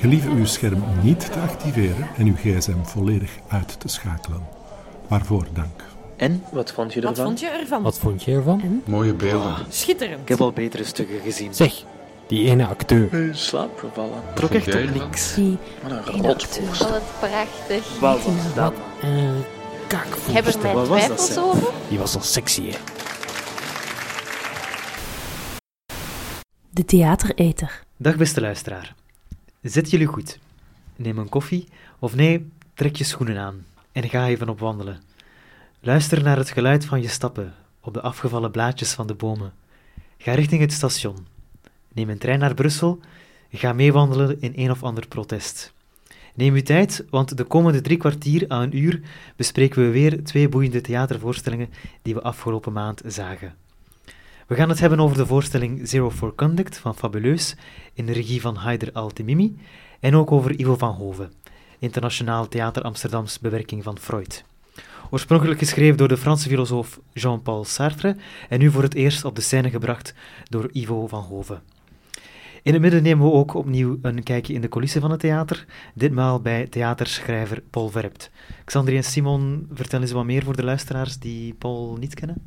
Gelieve uw scherm niet te activeren en uw gsm volledig uit te schakelen. Waarvoor dank. En, wat vond je ervan? Wat vond je ervan? Wat vond je ervan? Mooie beelden. Schitterend. Ik heb al betere stukken gezien. Zeg, die ene acteur. In slaap gevallen. Trok echt op niks. Die Wat een. Wat prachtig. Wat was dat? Een Ik heb kakvoerster. er mijn Wat was dat, twijfels over. Die was al sexy, hè. De theatereter. Dag beste luisteraar. Zet jullie goed. Neem een koffie, of nee, trek je schoenen aan en ga even op wandelen. Luister naar het geluid van je stappen op de afgevallen blaadjes van de bomen. Ga richting het station. Neem een trein naar Brussel. Ga meewandelen in een of ander protest. Neem uw tijd, want de komende drie kwartier aan een uur bespreken we weer twee boeiende theatervoorstellingen die we afgelopen maand zagen. We gaan het hebben over de voorstelling Zero for Conduct van Fabuleus in de regie van Haider Altemimi en ook over Ivo van Hove, Internationaal Theater Amsterdams bewerking van Freud. Oorspronkelijk geschreven door de Franse filosoof Jean-Paul Sartre en nu voor het eerst op de scène gebracht door Ivo van Hove. In het midden nemen we ook opnieuw een kijkje in de coulissen van het theater, ditmaal bij theaterschrijver Paul Verpt. Xandri en Simon, vertel eens wat meer voor de luisteraars die Paul niet kennen.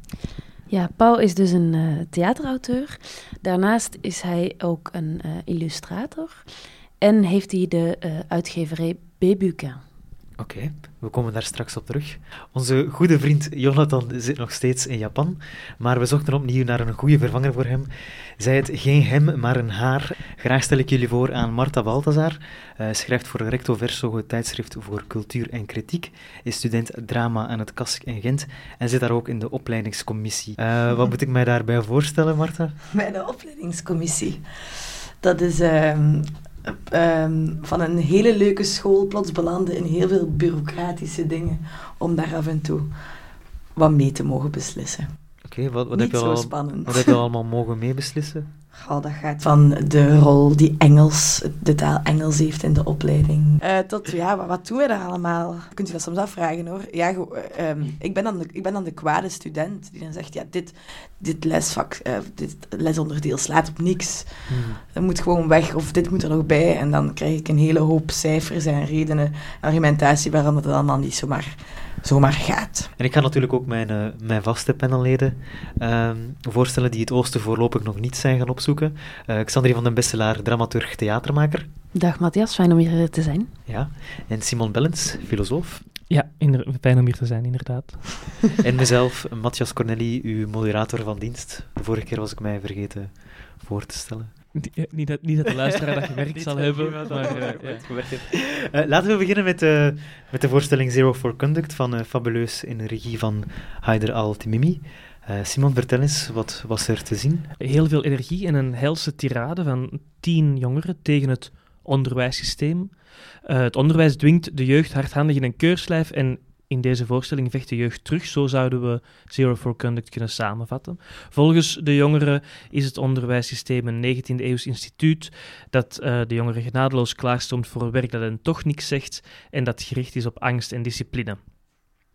Ja, Paul is dus een eh, theaterauteur. Daarnaast is hij ook een eh, illustrator. En heeft hij de eh, uitgeverij Bebuquin. Oké, we komen daar straks op terug. Onze goede vriend Jonathan zit nog steeds in Japan, maar we zochten opnieuw naar een goede vervanger voor hem. Zij het geen hem, maar een haar. Graag stel ik jullie voor aan Marta Balthazar. Eh, schrijft voor Recto Verso, het tijdschrift voor cultuur en kritiek. Is student drama aan het KASK in Gent en zit daar ook in de opleidingscommissie. Eh, wat moet ik mij daarbij voorstellen, Marta? bij de opleidingscommissie. Dat is ehm, ehm, van een hele leuke school plots belanden in heel veel bureaucratische dingen om daar af en toe wat mee te mogen beslissen. Oké, wat, wat, heb je al, spannend. wat heb je allemaal mogen meebeslissen? Dat gaat van de rol die Engels, de taal Engels heeft in de opleiding. Eh, tot, ja, wat, wat doen we daar allemaal? Kunt je dat soms afvragen hoor. Ja, go- eh, ehm, ik, ben dan de, ik ben dan de kwade student die dan zegt, ja, dit, dit lesvak, eh, dit lesonderdeel slaat op niks. Hmm. Dat moet gewoon weg, of dit moet er nog bij. En dan krijg ik een hele hoop cijfers en redenen, argumentatie waarom het allemaal niet zomaar, zomaar gaat. En ik ga natuurlijk ook mijn, eh, mijn vaste panelleden ehm, voorstellen die het oosten voorlopig nog niet zijn gaan opzoeken. Eh Xandri van den Besselaar, dramaturg, theatermaker. Dag Matthias, fijn om hier te zijn. Ja. En Simon Bellens, filosoof. Ja, inder- fijn om hier te zijn, inderdaad. en mezelf, Matthias Corneli, uw moderator van dienst. De vorige keer was ik mij vergeten voor te stellen. Niet, eh, niet, dat, niet dat de luisteraar dat gewerkt zal hebben, maar eh, gewerkt ja. Eh, laten we beginnen met, eh, met de voorstelling Zero for Conduct van eh, Fabuleus in de regie van Haider Al-Timimi. Eh, Simon, vertel eens, wat was er te zien? Heel veel energie en een helse tirade van tien jongeren tegen het onderwijssysteem. Eh, het onderwijs dwingt de jeugd hardhandig in een keurslijf en in deze voorstelling vecht de jeugd terug. Zo zouden we Zero for Conduct kunnen samenvatten. Volgens de jongeren is het onderwijssysteem een 19e-eeuws instituut dat eh, de jongeren genadeloos klaarstoomt voor werk dat hen toch niks zegt en dat gericht is op angst en discipline.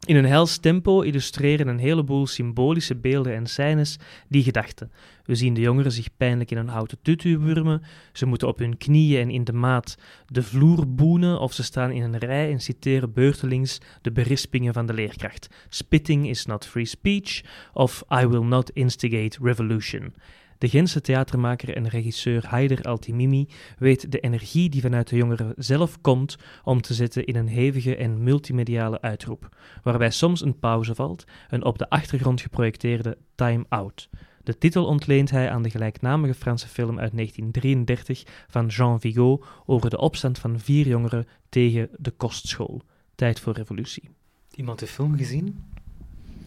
In een hels tempo illustreren een heleboel symbolische beelden en scènes die gedachten. We zien de jongeren zich pijnlijk in een houten tutu wurmen, ze moeten op hun knieën en in de maat de vloer boenen of ze staan in een rij en citeren beurtelings de berispingen van de leerkracht. Spitting is not free speech of I will not instigate revolution. De Gentse theatermaker en regisseur Haider Altimimi weet de energie die vanuit de jongeren zelf komt om te zetten in een hevige en multimediale uitroep, waarbij soms een pauze valt, een op de achtergrond geprojecteerde time-out. De titel ontleent hij aan de gelijknamige Franse film uit 1933 van Jean Vigo over de opstand van vier jongeren tegen de kostschool. Tijd voor revolutie. Iemand de film gezien?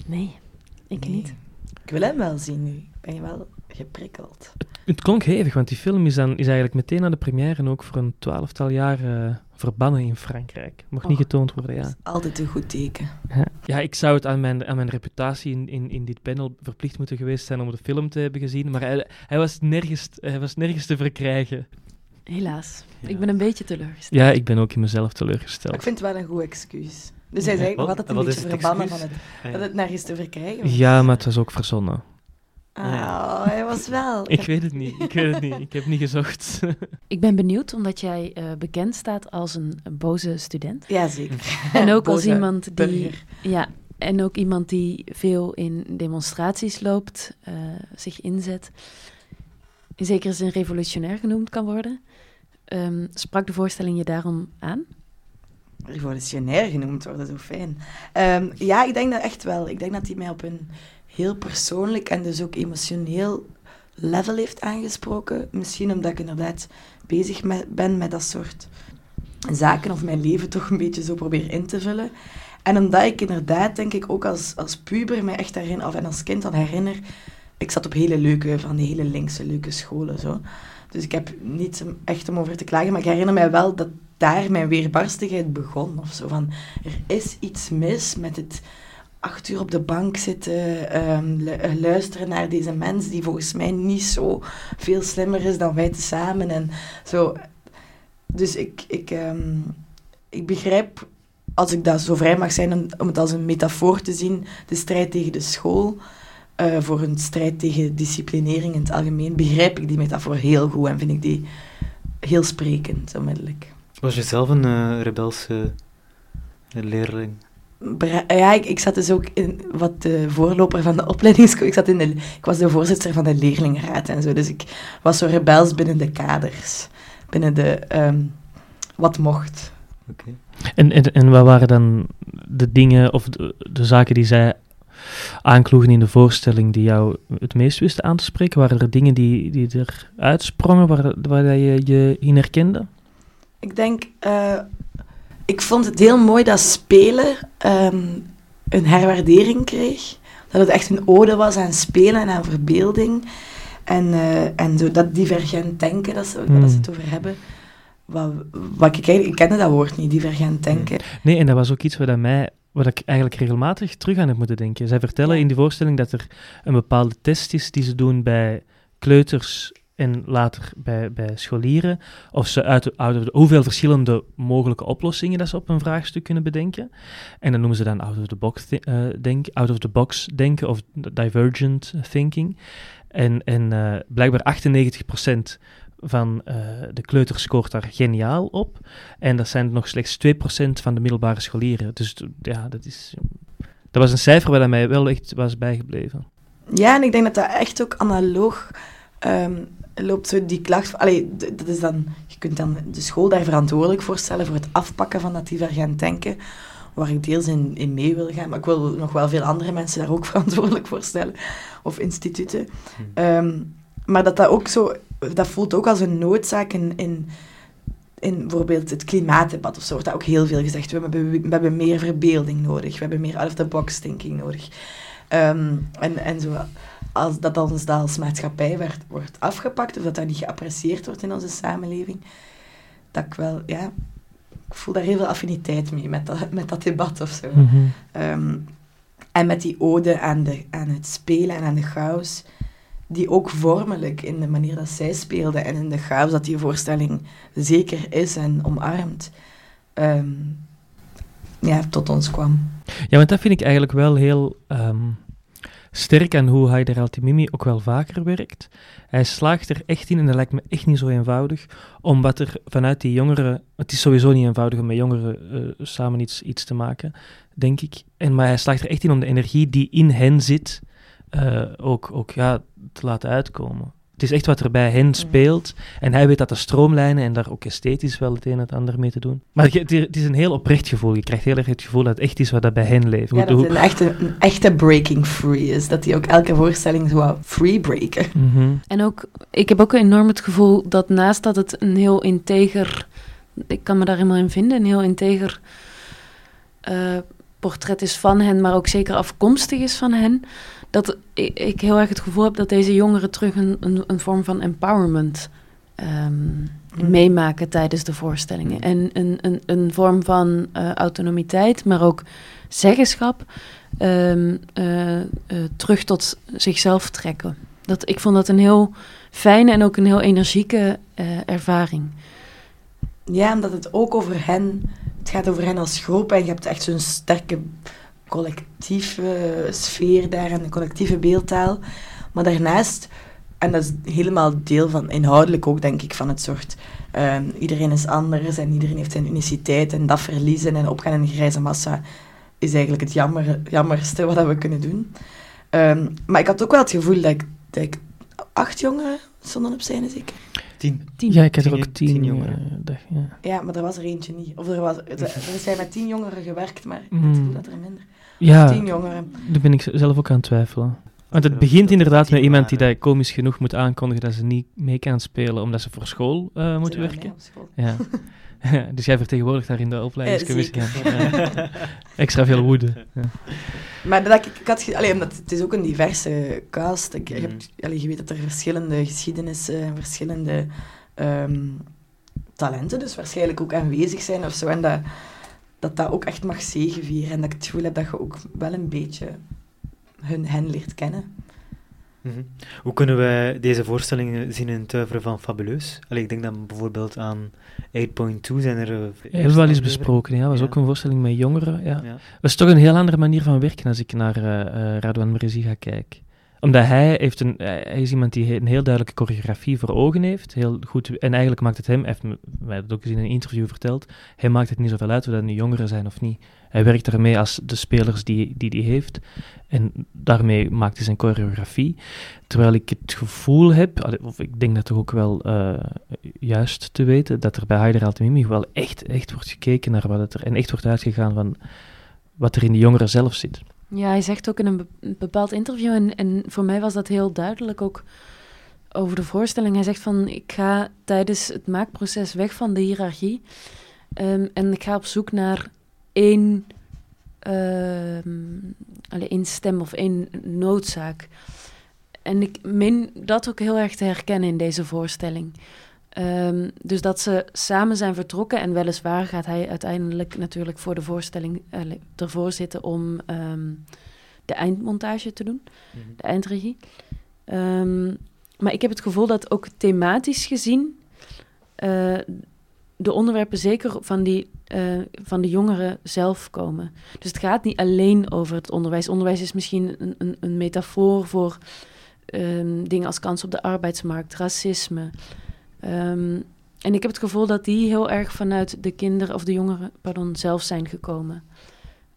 Nee, ik Nee. niet. Ik wil hem wel zien nu. Ik ben je wel geprikkeld. Het klonk hevig, want die film is, dan, is eigenlijk meteen na de première en ook voor een twaalftal jaar eh, verbannen in Frankrijk. Mocht niet Oh, getoond worden, Dat ja. is altijd een goed teken. Ja, ik zou het aan mijn, aan mijn reputatie in, in, in dit panel verplicht moeten geweest zijn om de film te hebben gezien, maar hij, hij, was, nergens, hij was nergens te verkrijgen. Helaas. Ja. Ik ben een beetje teleurgesteld. Ja, ik ben ook in mezelf Maar teleurgesteld. ik vind het wel een goed excuus. Dus hij nog Wat- altijd een wat beetje het verbannen excuus? van het, dat het nergens te verkrijgen was. Ja, maar het was ook verzonnen. Ah, hij was wel... Ik weet het niet, ik weet het niet. Ik heb niet gezocht. Ik ben benieuwd, omdat jij eh, bekend staat als een, boze student. Ja, zeker. En ook als iemand die... burger. Ja, en ook iemand die veel in demonstraties loopt, eh, zich inzet. In zekere zin revolutionair genoemd kan worden. Ehm, sprak de voorstelling je daarom aan? revolutionair genoemd worden, zo fijn. Ehm, ja, ik denk dat echt wel. Ik denk dat hij mij op een heel persoonlijk en dus ook emotioneel level heeft aangesproken. Misschien omdat ik inderdaad bezig ben met dat soort zaken of mijn leven toch een beetje zo probeer in te vullen. En omdat ik inderdaad, denk ik, ook als, als puber mij echt herinner, of en als kind dan herinner, ik zat op hele leuke, van die hele linkse leuke scholen, zo. Dus ik heb niet echt om over te klagen, maar ik herinner mij wel dat daar mijn weerbarstigheid begon. Of zo van, er is iets mis met het acht uur op de bank zitten, ehm, eh, luisteren naar deze mens die volgens mij niet zo veel slimmer is dan wij tezamen. En zo. Dus ik, ik, ehm, ik begrijp, als ik dat zo vrij mag zijn, om, het als een metafoor te zien, de strijd tegen de school. eh, voor een strijd tegen disciplinering in het algemeen, begrijp ik die metafoor heel goed en vind ik die heel sprekend, onmiddellijk. Was je zelf een eh, rebelse leerling? Ja, ik, ik zat dus ook in wat de voorloper van de opleidingsschool. Ik, zat in de, ik was de voorzitter van de leerlingenraad en zo. Dus ik was zo rebels binnen de kaders. Binnen de ehm, wat mocht. Oké. En, en, en wat waren dan de dingen of de, de zaken die zij aankloegen in de voorstelling die jou het meest wisten aan te spreken? Waren er dingen die, die er uitsprongen, waar, waar je je in herkende? Ik denk, eh, ik vond het heel mooi dat spelen ehm, een herwaardering kreeg. Dat het echt een ode was aan spelen en aan verbeelding. En, eh, en zo dat divergent denken, dat ze, Hmm. dat ze het over hebben. Wat, wat ik, ik kende dat woord niet, divergent denken. Nee, en dat was ook iets dat mij, waar ik eigenlijk regelmatig terug aan heb moeten denken. Zij vertellen Ja. in die voorstelling dat er een bepaalde test is die ze doen bij kleuters en later bij, bij scholieren. Of ze uit, the- hoeveel verschillende mogelijke oplossingen dat ze op een vraagstuk kunnen bedenken. En dan noemen ze dan out of the box, denk, out of the box denken of divergent thinking. En, en eh, blijkbaar 98% van eh, de kleuters scoort daar geniaal op. En dat zijn nog slechts 2% van de middelbare scholieren. Dus ja, dat is... Dat was een cijfer waar dat mij wel echt was bijgebleven. Ja, en ik denk dat dat echt ook analoog ehm, loopt, zo die klacht. Allee, dat is dan, je kunt dan de school daar verantwoordelijk voor stellen voor het afpakken van dat divergent denken, waar ik deels in, in mee wil gaan. Maar ik wil nog wel veel andere mensen daar ook verantwoordelijk voor stellen, of instituten. Ehm, maar dat dat ook zo, dat voelt ook als een noodzaak in, in, in bijvoorbeeld het klimaatdebat of zo, wordt dat ook heel veel gezegd. We hebben, we hebben meer verbeelding nodig, we hebben meer out-of-the-box thinking nodig. Ehm, en, en zo, als dat ons dat als maatschappij werd, wordt afgepakt, of dat dat niet geapprecieerd wordt in onze samenleving, dat ik wel, ja, ik voel daar heel veel affiniteit mee met dat, met dat debat of zo. Ehm, en met die ode aan, de, aan het spelen en aan de chaos, die ook vormelijk in de manier dat zij speelde en in de chaos dat die voorstelling zeker is en omarmt, ehm, ja, tot ons kwam. Ja, want dat vind ik eigenlijk wel heel ehm, sterk aan hoe Haider Altimimi ook wel vaker werkt. Hij slaagt er echt in, en dat lijkt me echt niet zo eenvoudig, om wat er vanuit die jongeren... Het is sowieso niet eenvoudig om met jongeren eh, samen iets, iets te maken, denk ik. En, maar hij slaagt er echt in om de energie die in hen zit, eh, ook, ook ja, te laten uitkomen. Het is echt wat er bij hen speelt. En hij weet dat de stroomlijnen en daar ook esthetisch wel het een en het ander mee te doen. Maar je- het is een heel oprecht gevoel. Je krijgt heel erg het gevoel dat het echt is wat dat bij hen leeft. Ja, dat het een echte, een echte breaking free is. Dat hij ook elke voorstelling zo wou free breken. Mhm. En ook, ik heb ook enorm het gevoel dat naast dat het een heel integer, ik kan me daar helemaal in vinden, een heel integer eh, portret is van hen, maar ook zeker afkomstig is van hen, dat ik, heel erg het gevoel heb dat deze jongeren terug een, een, een vorm van empowerment ehm, meemaken tijdens de voorstellingen. En een, een, een vorm van eh, autonomiteit, maar ook zeggenschap, ehm, eh, eh, terug tot zichzelf trekken. Dat, ik vond dat een heel fijne en ook een heel energieke ervaring. Ja, omdat het ook over hen... Het gaat over hen als groep en je hebt echt zo'n sterke collectieve sfeer daar en een collectieve beeldtaal. Maar daarnaast en dat is helemaal deel van, inhoudelijk ook, denk ik, van het soort... ehm, iedereen is anders en iedereen heeft zijn uniciteit en dat verliezen en opgaan in een grijze massa is eigenlijk het jammer, jammerste wat we kunnen doen. Ehm, maar ik had ook wel het gevoel dat ik, dat ik acht jongeren stonden op scène, zeker. Tien. Tien. Ja, ik had er ook tien, tien jongeren. eh, dag, ja. Ja, maar er was er eentje niet. Of er, was, er, er zijn met tien jongeren gewerkt, maar ik Mm. gevoel dat er minder... Ja, Tien jongeren. daar ben ik zelf ook aan het twijfelen. Want het begint inderdaad met iemand die dat komisch genoeg moet aankondigen dat ze niet mee kan spelen omdat ze voor school eh, moet werken. mij op school. Ja. dus jij vertegenwoordigt daar in de opleidingscommissie. Eh, Ja. Ja. Extra veel woede. Ja. Maar dat ik, ik had... Allee, omdat het is ook een diverse cast. Ik, je, Mhm. hebt, allee, je weet dat er verschillende geschiedenissen en verschillende ehm, talenten dus waarschijnlijk ook aanwezig zijn of zo. En dat, dat dat ook echt mag zegenvieren. En dat ik het gevoel heb dat je ook wel een beetje hun, hen leert kennen. Mhm. Hoe kunnen wij deze voorstellingen zien in het oeuvre van Fabuleus? Allee, ik denk dan bijvoorbeeld aan 8.2 zijn er... Heel wel eens besproken. Ja, was Ja. ook een voorstelling met jongeren. Ja. Ja. Dat is toch een heel andere manier van werken als ik naar eh eh Radwan ga kijken. Omdat hij, heeft een, hij hij is iemand die een heel duidelijke choreografie voor ogen heeft. Heel goed, en eigenlijk maakt het hem, heeft mij dat ook eens in een interview verteld, hij maakt het niet zoveel uit of dat nu jongeren zijn of niet. Hij werkt ermee als de spelers die die, die heeft. En daarmee maakt hij zijn choreografie. Terwijl ik het gevoel heb, of ik denk dat toch ook wel eh, juist te weten, dat er bij Haider Altemimi wel echt, echt wordt gekeken naar wat het er... En echt wordt uitgegaan van wat er in de jongeren zelf zit. Ja, hij zegt ook in een be- een bepaald interview, en, en voor mij was dat heel duidelijk ook over de voorstelling. Hij zegt van, ik ga tijdens het maakproces weg van de hiërarchie ehm, en ik ga op zoek naar één, allee, één stem of één noodzaak. En ik meen dat ook heel erg te herkennen in deze voorstelling. Ehm, dus dat ze samen zijn vertrokken en weliswaar gaat hij uiteindelijk natuurlijk voor de voorstelling eh, ervoor zitten om ehm, de eindmontage te doen, Mhm. de eindregie. Ehm, maar ik heb het gevoel dat ook thematisch gezien eh, de onderwerpen zeker van, die, eh, van de jongeren zelf komen. Dus het gaat niet alleen over het onderwijs. Onderwijs is misschien een, een, een metafoor voor dingen als kans op de arbeidsmarkt, racisme. Ehm, en ik heb het gevoel dat die heel erg vanuit de kinderen of de jongeren pardon, zelf zijn gekomen.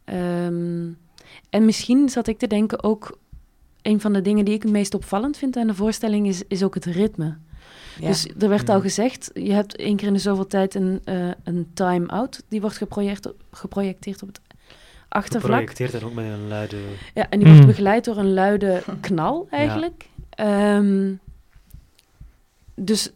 Ehm, en misschien zat ik te denken ook. Een van de dingen die ik het meest opvallend vind aan de voorstelling is, is ook het ritme. Ja. Dus er werd al Mhm. gezegd, je hebt één keer in de zoveel tijd een, eh, een time-out. Die wordt geproject, geprojecteerd op het achtervlak. Geprojecteerd en ook met een luide... Ja, en die wordt Mm. begeleid door een luide knal eigenlijk. Ehm, dus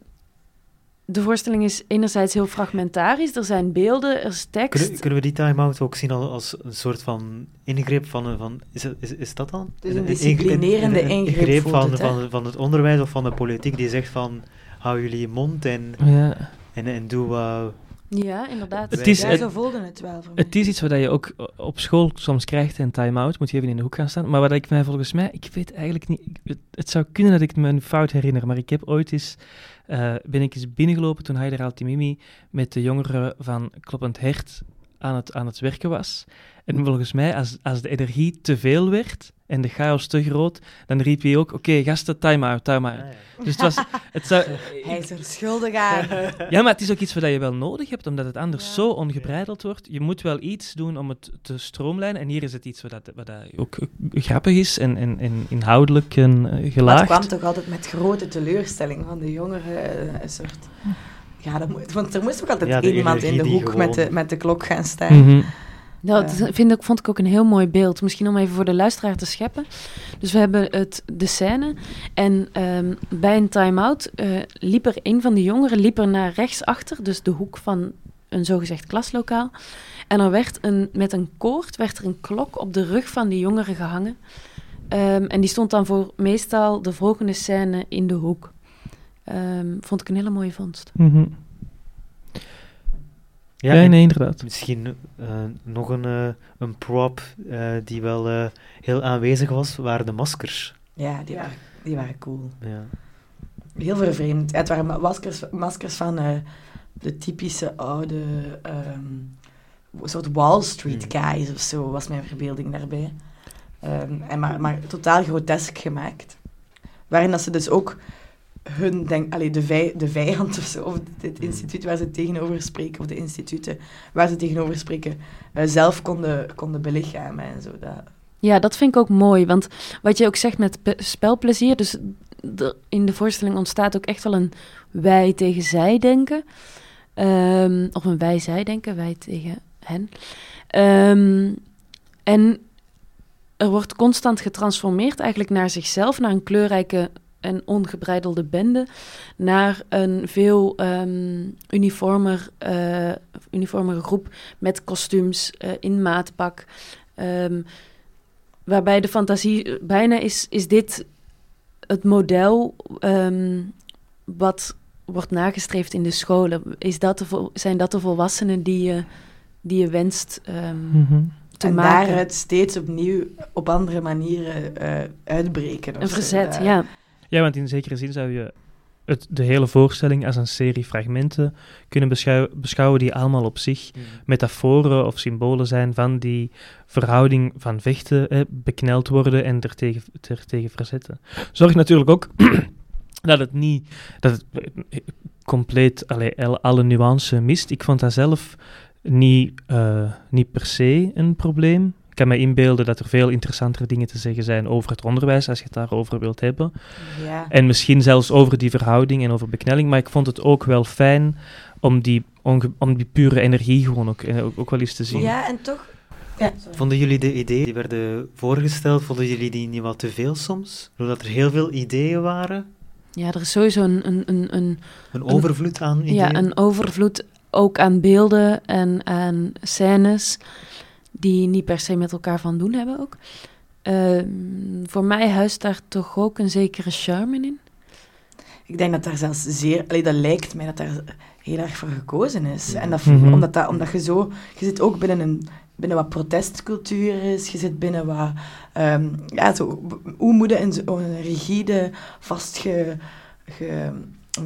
de voorstelling is enerzijds heel fragmentarisch. Er zijn beelden, er is tekst. Kunnen, kunnen we die time-out ook zien al als een soort van ingreep van... een- van is, het- is, is dat dan? Is een disciplinerende een- een ingreep, van, het, van, van het onderwijs of van de politiek die zegt van... Hou jullie je mond en, Ja. en, en doe wat... Ja, inderdaad. Het is- ja, het- zo voelde het wel voor mij. Het is iets wat je ook op school soms krijgt, een time-out, moet je even in de hoek gaan staan. Maar wat ik mij volgens mij, ik weet eigenlijk niet, het, het zou kunnen dat ik me een fout herinner, maar ik heb ooit eens, eh, ben ik eens binnengelopen toen Haider Altimimi met de jongeren van Kloppend Hert aan het, aan het werken was. En volgens mij, als, als de energie te veel werd en de chaos te groot, dan riep hij ook, oké, gasten, time-out, time-out. Ah, ja. Dus het was, het zou, Hij is er schuldig aan. ja, maar het is ook iets wat je wel nodig hebt, omdat het anders Ja. zo ongebreideld wordt. Je moet wel iets doen om het te stroomlijnen. En hier is het iets wat, dat, wat dat ook grappig is en, en, en inhoudelijk en eh, Maar het gelaagd. kwam toch altijd met grote teleurstelling van de jongeren. eh, Een soort... Ja, dat moet, want er moest ook altijd Ja, iemand in de hoek met de, met de klok gaan staan. Mhm. Dat vind ik, vond ik ook een heel mooi beeld. Misschien om even voor de luisteraar te scheppen. Dus we hebben het, de scène. En ehm, bij een time-out eh, liep er een van de jongeren liep er naar rechts achter. Dus de hoek van een zogezegd klaslokaal. En er werd een, met een koord werd er een klok op de rug van die jongeren gehangen. Ehm, en die stond dan voor meestal de volgende scène in de hoek. Ehm, vond ik een hele mooie vondst. Mhm. Ja, nee, inderdaad. Misschien eh, nog een, eh, een prop eh, die wel eh, heel aanwezig was, waren de maskers. Ja, die, Waren, die waren cool. Ja. Heel vervreemd. Ja, het waren ma- maskers, maskers van eh, de typische oude ehm, soort Wall Street Hmm. guys of zo, was mijn verbeelding daarbij. Ehm, en maar, maar totaal grotesk gemaakt. waarin dat ze dus ook hun, denk, allee, de, vij, de vijand of zo, of het instituut waar ze tegenover spreken, of de instituten waar ze tegenover spreken, eh, zelf konden, konden belichamen en zo. Dat, Ja, dat vind ik ook mooi. Want wat je ook zegt met pe- spelplezier. Dus de- in de voorstelling ontstaat ook echt wel een wij tegen zij denken. Ehm, of een wij zij denken, wij tegen hen. Ehm, en er wordt constant getransformeerd eigenlijk naar zichzelf, naar een kleurrijke en ongebreidelde bende, naar een veel ehm, uniformer, eh, uniformere groep met kostuums eh, in maatpak. Ehm, waarbij de fantasie bijna is, is dit het model ehm, wat wordt nagestreefd in de scholen. Is dat de, zijn dat de volwassenen die je, die je wenst ehm, Mhm. te en maken? daaruit steeds opnieuw op andere manieren eh, uitbreken. Een verzet, ja. Ja, want in zekere zin zou je het, de hele voorstelling als een serie fragmenten kunnen beschouw- beschouwen die allemaal op zich metaforen of symbolen zijn van die verhouding van vechten, bekneld worden en er tegen, er verzetten. Zorg natuurlijk ook dat het niet dat het eh, compleet allee, alle nuance mist. Ik vond dat zelf niet, eh, niet per se een probleem. Ik kan me inbeelden dat er veel interessantere dingen te zeggen zijn over het onderwijs, als je het daarover wilt hebben. Ja. En misschien zelfs over die verhouding en over beknelling. Maar ik vond het ook wel fijn om die, om die pure energie gewoon ook, eh, ook, ook wel eens te zien. ja, en toch... Ja. Vonden jullie de ideeën die werden voorgesteld, vonden jullie die niet wat te veel soms? Doordat er heel veel ideeën waren, Ja, er is sowieso een, een, een, een, een overvloed aan ideeën. ja, een overvloed ook aan beelden en aan scènes die niet per se met elkaar van doen hebben ook. Ehm, voor mij huist daar toch ook een zekere charme in. Ik denk dat daar zelfs zeer... Allee, dat lijkt mij dat daar heel erg voor gekozen is. En dat, Mhm. omdat, dat, omdat je zo... Je zit ook binnen, een, binnen wat protestcultuur is. Je zit binnen wat... ehm, ja, zo... Hoe moet je in zo'n rigide, vastge... Ge,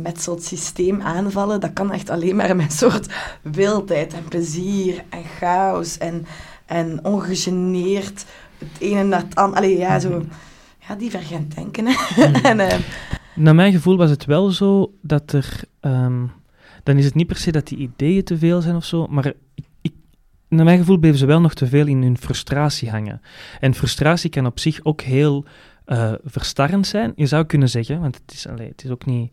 metseld systeem aanvallen, dat kan echt alleen maar met een soort wildheid en plezier en chaos en, en ongegeneerd het ene naar het andere. Allee, ja, zo... Ja, divergent denken. Hè. en, eh, Naar mijn gevoel was het wel zo dat er. ehm, dan is het niet per se dat die ideeën te veel zijn of zo, maar naar mijn gevoel bleven ze wel nog te veel in hun frustratie hangen. En frustratie kan op zich ook heel eh, verstarrend zijn. Je zou kunnen zeggen, want het is, het is ook niet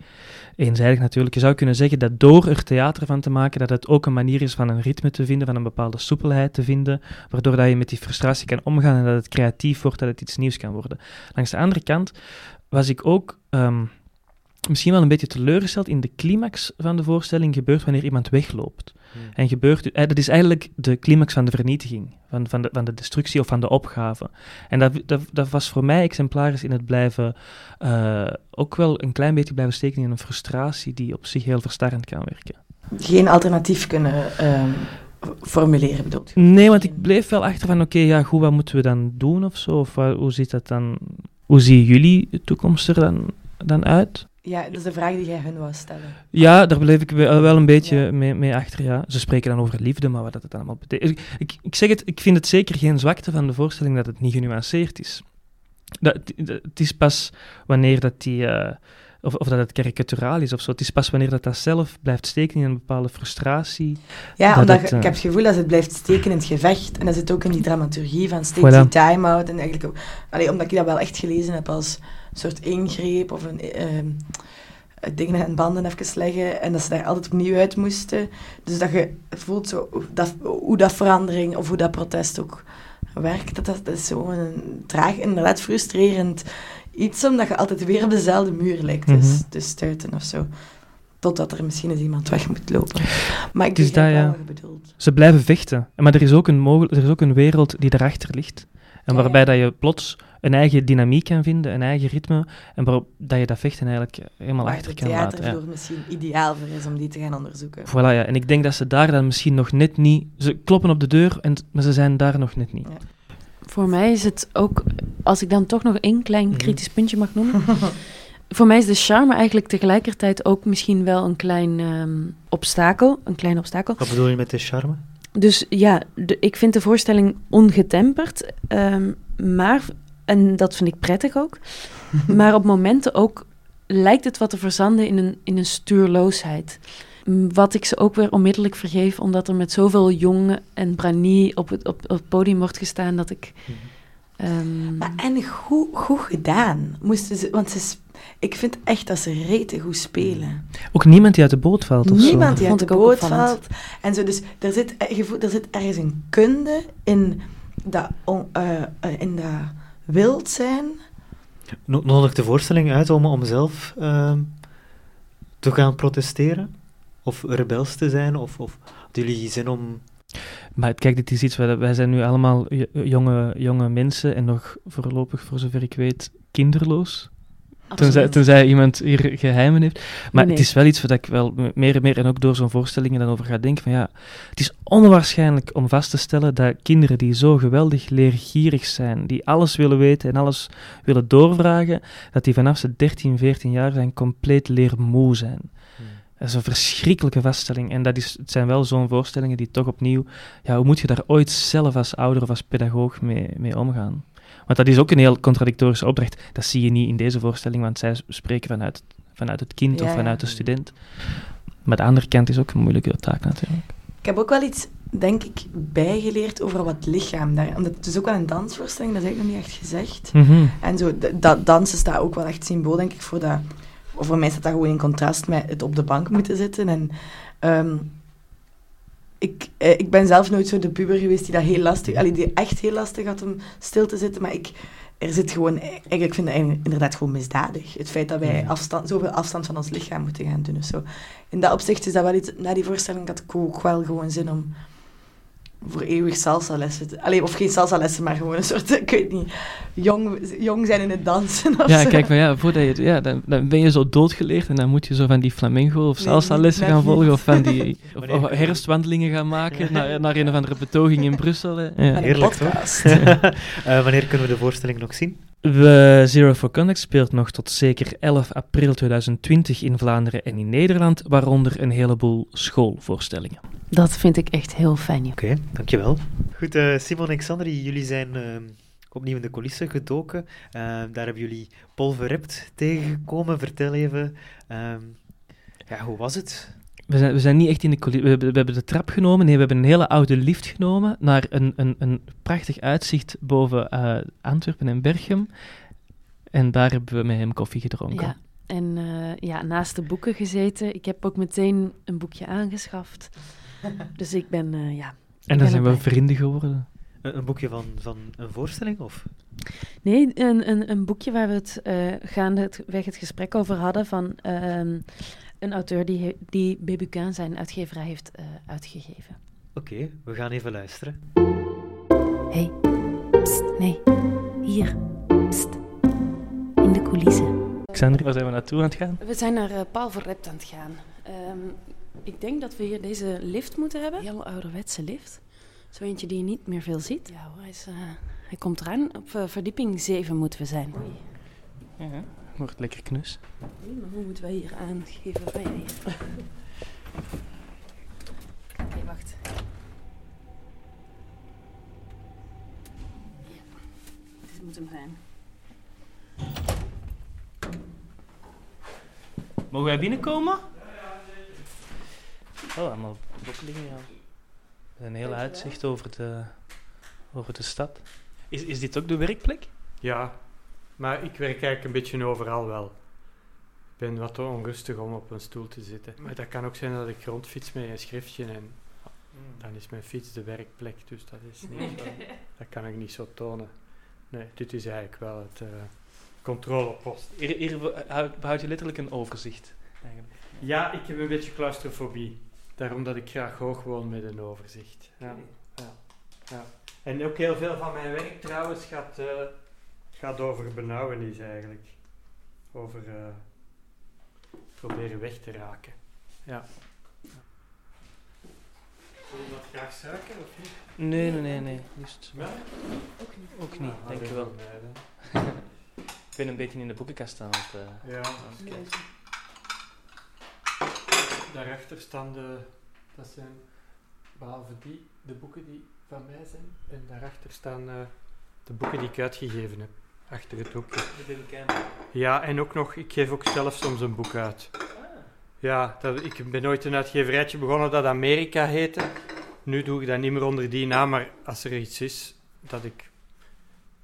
eenzijdig natuurlijk, je zou kunnen zeggen dat door er theater van te maken, dat het ook een manier is van een ritme te vinden, van een bepaalde soepelheid te vinden, waardoor dat je met die frustratie kan omgaan en dat het creatief wordt, dat het iets nieuws kan worden. Langs de andere kant was ik ook ehm, misschien wel een beetje teleurgesteld in de climax van de voorstelling gebeurt wanneer iemand wegloopt. Hmm. En gebeurt, eh, dat is eigenlijk de climax van de vernietiging, van, van, de, van de destructie of van de opgave. En dat, dat, dat was voor mij exemplarisch in het blijven, eh, ook wel een klein beetje blijven steken in een frustratie die op zich heel verstarrend kan werken. geen alternatief kunnen ehm, formuleren, bedoelt je? Nee, want ik bleef wel achter van, oké, ja, goed, wat moeten we dan doen of zo? Of hoe zit dat dan? Hoe zien jullie de toekomst er dan, dan uit? Ja, dat is de vraag die jij hun wou stellen. Ja, daar bleef ik wel een beetje mee, mee achter, ja. Ze spreken dan over liefde, maar wat dat het allemaal betekent... Ik, ik, zeg het, ik vind het zeker geen zwakte van de voorstelling dat het niet genuanceerd is. Dat, het- het is pas wanneer dat die... eh, of, of dat het karikaturaal is of zo. Het is pas wanneer dat, dat zelf blijft steken in een bepaalde frustratie. Ja, Dat omdat het, ik eh, heb het gevoel dat het blijft steken in het gevecht. En dat zit ook in die dramaturgie van steeds Voilà. die time-out. En eigenlijk allee, omdat ik dat wel echt gelezen heb als soort ingreep of een... ehm, dingen en banden even leggen en dat ze daar altijd opnieuw uit moesten. Dus dat je voelt zo, dat, hoe dat verandering of hoe dat protest ook werkt. Dat, dat, is zo een traag, inderdaad frustrerend iets, omdat je altijd weer op dezelfde muur lijkt Mhm. dus, te stuiten of zo. Totdat er misschien eens iemand weg moet lopen. Maar ik begrijp dat, ja. bedoelt. Ze blijven vechten. Maar er is ook een, er is ook een wereld die daarachter ligt. En Ja, waarbij ja. dat je plots een eigen dynamiek kan vinden, een eigen ritme, en waarop dat je dat vechten eigenlijk helemaal Waar achter kan laten. ja. theatervloer misschien ideaal voor is om die te gaan onderzoeken. Voilà, ja. En ik denk dat ze daar dan misschien nog net niet... Ze kloppen op de deur, en, maar ze zijn daar nog net niet. Voor mij is het ook, als ik dan toch nog één klein Mhm. kritisch puntje mag noemen. voor mij is de charme eigenlijk tegelijkertijd ook misschien wel een klein ehm, obstakel. Een klein obstakel. Wat bedoel je met de charme? Dus ja, de- ik vind de voorstelling ongetemperd. ehm, maar En dat vind ik prettig ook. maar op momenten ook lijkt het wat te verzanden in een, in een stuurloosheid. Wat ik ze ook weer onmiddellijk vergeef, omdat er met zoveel jongen en branie op het, op, op het podium wordt gestaan, dat ik... ehm, Maar en goed, goed gedaan. Moesten ze, want ze, ik vind echt dat ze rete goed spelen. Ook niemand die uit de boot valt of zo. Niemand die uit Vond de ik ook boot valt. En zo, dus er zit, eh, je voelt- er zit ergens een kunde in dat, eh, eh, in dat wild zijn. No- Nodigt de voorstelling uit om, om zelf ehm, te gaan protesteren? Of rebels te zijn? Of, of hadden jullie zin om... Maar kijk, dit is iets, wij, wij zijn nu allemaal jonge, jonge mensen en nog voorlopig, voor zover ik weet, kinderloos. Tenzij, tenzij iemand hier geheimen heeft. Maar Nee. het is wel iets wat ik wel meer en meer, en ook door zo'n voorstellingen dan over ga denken, van ja, het is onwaarschijnlijk om vast te stellen dat kinderen die zo geweldig leergierig zijn, die alles willen weten en alles willen doorvragen, dat die vanaf ze 13, 14 jaar zijn compleet leermoe zijn. Dat is een verschrikkelijke vaststelling. En dat is, het zijn wel zo'n voorstellingen die toch opnieuw... Ja, hoe moet je daar ooit zelf als ouder of als pedagoog mee, mee omgaan? Want dat is ook een heel contradictorische opdracht. Dat zie je niet in deze voorstelling, want zij spreken vanuit, vanuit het kind Ja, of vanuit de student. Maar de andere kant is ook een moeilijke taak natuurlijk. Ik heb ook wel iets, denk ik, bijgeleerd over wat lichaam daar. Omdat het is ook wel een dansvoorstelling, dat is eigenlijk nog niet echt gezegd. Mhm. En zo, dat dansen staat ook wel echt symbool, denk ik, voor dat... Of voor mij staat dat gewoon in contrast met het op de bank moeten zitten. En ehm, ik, eh, ik ben zelf nooit zo de puber geweest die dat heel lastig... Allee, die echt heel lastig had om stil te zitten, maar ik... Er zit gewoon... Eigenlijk ik vind het eigenlijk inderdaad gewoon misdadig. Het feit dat wij afstand, zoveel afstand van ons lichaam moeten gaan doen of zo. In dat opzicht is dat wel iets... Na die voorstelling had ik ook wel gewoon zin om voor eeuwig salsa-lessen. te- Allee, of geen salsa-lessen, maar gewoon een soort, ik weet niet, jong, jong zijn in het dansen of Ja, zo. kijk, van ja, voordat je, ja, dan, dan ben je zo doodgeleerd en dan moet je zo van die flamenco of salsa lessen gaan volgen niet. of van die of, Wanneer- of herfstwandelingen gaan maken naar, naar een of andere betoging in Brussel. hè. Ja. Heerlijk, toch? Eh, wanneer kunnen we de voorstelling nog zien? We Zero for Contact speelt nog tot zeker 11 april 2020 in Vlaanderen en in Nederland, waaronder een heleboel schoolvoorstellingen. Dat vind ik echt heel fijn. Oké, dankjewel. Goed, eh, Simon en Xander, jullie zijn ehm, opnieuw in de coulissen gedoken. Ehm, daar hebben jullie Paul Verript tegengekomen. Vertel even, ehm, ja, hoe was het? We zijn, we zijn niet echt in de coulissen. We, hebben- we hebben de trap genomen. Nee, we hebben een hele oude lift genomen naar een, een, een prachtig uitzicht boven eh, Antwerpen en Berchem. En daar hebben we met hem koffie gedronken. Ja. En eh, ja, naast de boeken gezeten. Ik heb ook meteen een boekje aangeschaft. Dus ik ben, eh, ja... en dan zijn we vrienden geworden. Een, een boekje van, van een voorstelling? Of? Nee, een, een, een boekje waar we het eh gaandeweg het gesprek over hadden van ehm, een auteur die, die zijn uitgeverij heeft eh, uitgegeven. Oké, we gaan even luisteren. hey, pst, nee, hier, pst, in de coulissen. Xander, waar zijn we naartoe aan het gaan? We zijn naar uh, Paul Verrept aan het gaan. Ehm, ik denk dat we hier deze lift moeten hebben. Heel ouderwetse lift. Zo eentje die je niet meer veel ziet. Ja hoor, hij, is, eh, hij komt eraan. Op eh, verdieping 7 moeten we zijn. Oei. Ja, wordt lekker knus. Maar hoe moeten wij hier aangeven? Ja, hier. Oké, wacht. Ja, dit moet hem zijn. Mogen wij binnenkomen? Oh, allemaal bokkelingen, ja. Een heel uitzicht over de, over de stad. Is, is dit ook de werkplek? Ja, maar ik werk eigenlijk een beetje overal wel. Ik ben wat te onrustig om op een stoel te zitten. Maar dat kan ook zijn dat ik rondfiets met een schriftje en dan is mijn fiets de werkplek, dus dat is niet zo, dat kan ik niet zo tonen. Nee, dit is eigenlijk wel het eh, controlepost. Hier, hier behoud, je letterlijk een overzicht. Eigenlijk. Ja, ik heb een beetje claustrofobie. Daarom dat ik graag hoog woon met een overzicht. Ja, ja, ja. En ook heel veel van mijn werk trouwens gaat, eh, gaat over benauwenis eigenlijk. Over eh, proberen weg te raken. Ja. Wil je wat graag suiker of niet? Nee, nee, nee, nee. Just. Melk? Ook niet, Ah, dankjewel. dat Ik ben een beetje in de boekenkast aan het... eh, Ja, aan het kijken. daarachter staan de, dat zijn behalve die, de boeken die van mij zijn. En daarachter staan eh, de boeken die ik uitgegeven heb. Achter het hoekje. Ja, en ook nog, ik geef ook zelf soms een boek uit. Ja, dat, ik ben ooit een uitgeverijtje begonnen dat Amerika heette. Nu doe ik dat niet meer onder die naam, maar als er iets is dat ik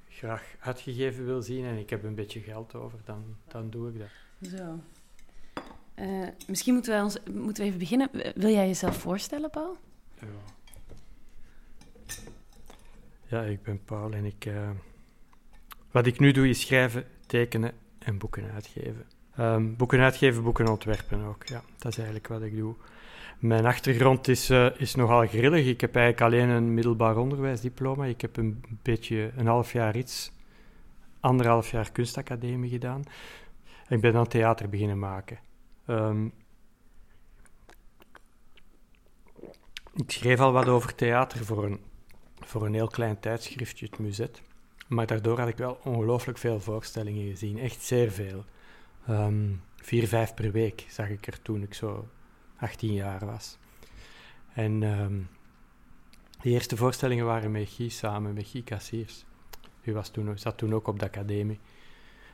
graag uitgegeven wil zien en ik heb een beetje geld over, dan, dan doe ik dat. Zo. Eh, misschien moeten we, ons, moeten we even beginnen. Wil jij jezelf voorstellen, Paul? Ja, ja ik ben Paul en ik... eh, wat ik nu doe is schrijven, tekenen en boeken uitgeven. Ehm, boeken uitgeven, boeken ontwerpen ook. Ja, dat is eigenlijk wat ik doe. Mijn achtergrond is, eh, is nogal grillig. Ik heb eigenlijk alleen een middelbaar onderwijsdiploma. Ik heb een beetje een half jaar iets, anderhalf jaar kunstacademie gedaan. Ik ben dan theater beginnen maken. Ehm, ik schreef al wat over theater voor een, voor een heel klein tijdschriftje, het Muzet. Maar daardoor had ik wel ongelooflijk veel voorstellingen gezien. Echt zeer veel. Ehm, vier, vijf per week zag ik er toen ik zo 18 jaar was. En ehm, de eerste voorstellingen waren met Guy samen, met Guy Cassiers. Die was toen, zat toen ook op de academie.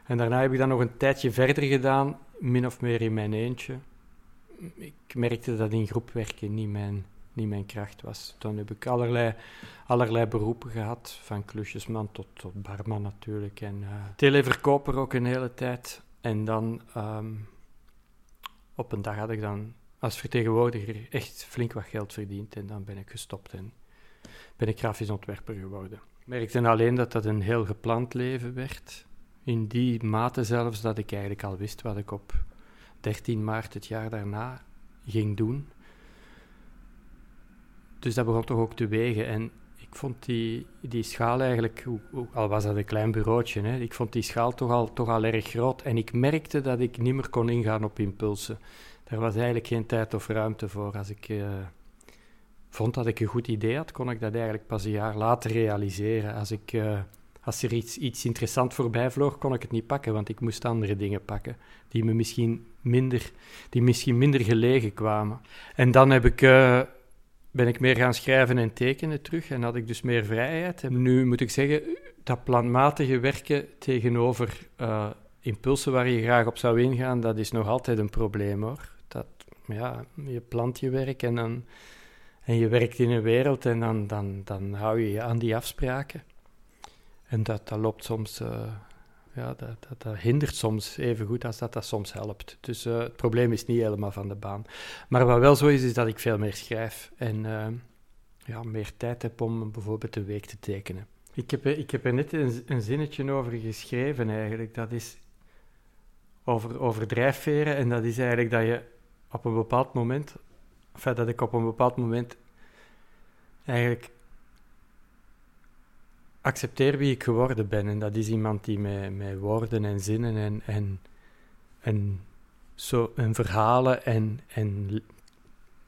En daarna heb ik dat nog een tijdje verder gedaan, min of meer in mijn eentje. Ik merkte dat in groepwerken niet mijn, niet mijn kracht was. Toen heb ik allerlei, allerlei beroepen gehad, van klusjesman tot, tot barman natuurlijk. En eh, televerkoper ook een hele tijd. En dan ehm, op een dag had ik dan als vertegenwoordiger echt flink wat geld verdiend. En dan ben ik gestopt en ben ik grafisch ontwerper geworden. Ik merkte alleen dat dat een heel gepland leven werd. In die mate zelfs dat ik eigenlijk al wist wat ik op 13 maart het jaar daarna ging doen. Dus dat begon toch ook te wegen. En ik vond die, die schaal eigenlijk, al was dat een klein bureautje, hè, ik vond die schaal toch al, toch al erg groot. En ik merkte dat ik niet meer kon ingaan op impulsen. Daar was eigenlijk geen tijd of ruimte voor. Als ik eh, vond dat ik een goed idee had, kon ik dat eigenlijk pas een jaar later realiseren. Als, ik, eh, als er iets, iets interessant voorbij vloog, kon ik het niet pakken, want ik moest andere dingen pakken die me misschien minder, die misschien minder gelegen kwamen. En dan heb ik, eh, ben ik meer gaan schrijven en tekenen terug en had ik dus meer vrijheid. Nu moet ik zeggen, dat planmatige werken tegenover eh, impulsen waar je graag op zou ingaan, dat is nog altijd een probleem hoor. Dat, ja, je plant je werk en, dan, en je werkt in een wereld en dan, dan, dan hou je je aan die afspraken. En dat, dat loopt soms, eh, ja, dat, dat, hindert soms even goed als dat dat soms helpt. Dus eh, het probleem is niet helemaal van de baan. Maar wat wel zo is, is dat ik veel meer schrijf en eh, ja, meer tijd heb om bijvoorbeeld een week te tekenen. Ik heb, er- ik heb er net een, zinnetje over geschreven eigenlijk. Dat is over, over drijfveren en dat is eigenlijk dat je op een bepaald moment, enfin, dat ik op een bepaald moment eigenlijk accepteer wie ik geworden ben. En dat is iemand die met, met woorden en zinnen en, en, en, zo, en verhalen en, en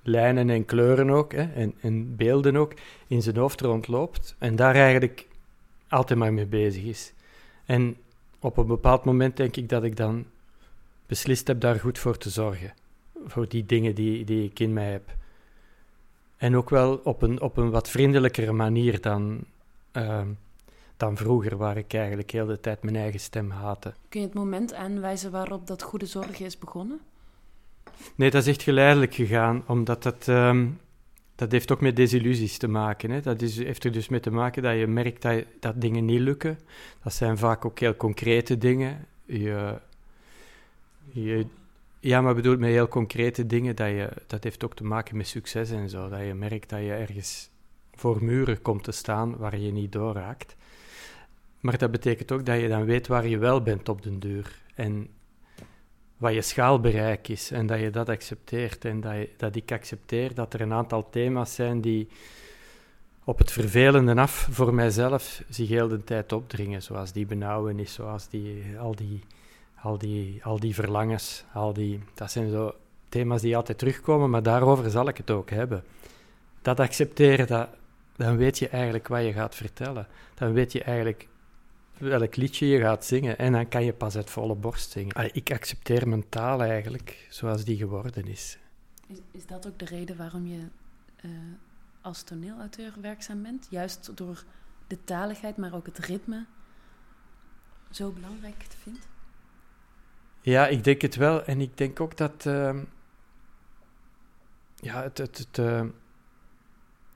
lijnen en kleuren ook, hè, en, en beelden ook, in zijn hoofd rondloopt. En daar eigenlijk altijd maar mee bezig is. En op een bepaald moment denk ik dat ik dan beslist heb daar goed voor te zorgen. Voor die dingen die, die ik in mij heb. En ook wel op een, op een wat vriendelijkere manier dan, ehm, dan vroeger, waar ik eigenlijk heel de tijd mijn eigen stem haatte. Kun je het moment aanwijzen waarop dat goede zorgen is begonnen? Nee, dat is echt geleidelijk gegaan, omdat dat, ehm, dat heeft ook met desillusies te maken. Hè. Dat is, heeft er dus mee te maken dat je merkt dat, je- dat dingen niet lukken. Dat zijn vaak ook heel concrete dingen. Je, je, ja, maar bedoel met heel concrete dingen, dat, je, dat heeft ook te maken met succes en zo. Dat je merkt dat je ergens voor muren komt te staan waar je niet doorraakt. Maar dat betekent ook dat je dan weet waar je wel bent op den duur. En wat je schaalbereik is en dat je dat accepteert. En dat, dat ik accepteer dat er een aantal thema's zijn die op het vervelende af voor mijzelf zich heel de tijd opdringen. Zoals die benauwenis, zoals die, al, die, al, die, al die verlangens. Al die, dat zijn zo thema's die altijd terugkomen, maar daarover zal ik het ook hebben. Dat accepteren, dat, dan weet je eigenlijk wat je gaat vertellen. Dan weet je eigenlijk welk liedje je gaat zingen. En dan kan je pas uit volle borst zingen. Allee, ik accepteer mijn taal eigenlijk zoals die geworden is. Is, is dat ook de reden waarom je eh, als toneelauteur werkzaam bent? Juist door de taligheid, maar ook het ritme zo belangrijk vindt? Ja, ik denk het wel. En ik denk ook dat. ehm, ja, het. het, het eh,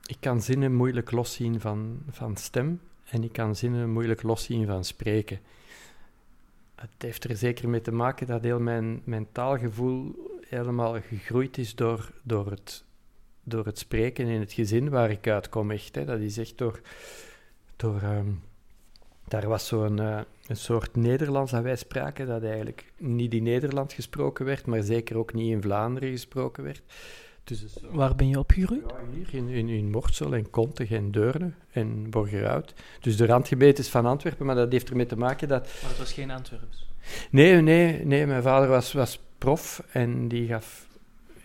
ik kan zinnen moeilijk loszien van, van stem. En ik kan zinnen moeilijk loszien van spreken. Het heeft er zeker mee te maken dat heel mijn, mijn taalgevoel helemaal gegroeid is door, door, het, door het spreken in het gezin waar ik uitkom. Echt, hè. Dat is echt door. door ehm, daar was zo'n eh, een soort Nederlands dat wij spraken, dat eigenlijk niet in Nederland gesproken werd, maar zeker ook niet in Vlaanderen gesproken werd. Dus is zo- Waar ben je opgegroeid? ja, hier in, in, in Mortsel en Kontig en Deurne en Borgerhout. Dus de randgemeentes van Antwerpen, maar dat heeft ermee te maken dat... Maar het was geen Antwerps. Nee, nee, nee mijn vader was, was prof en die gaf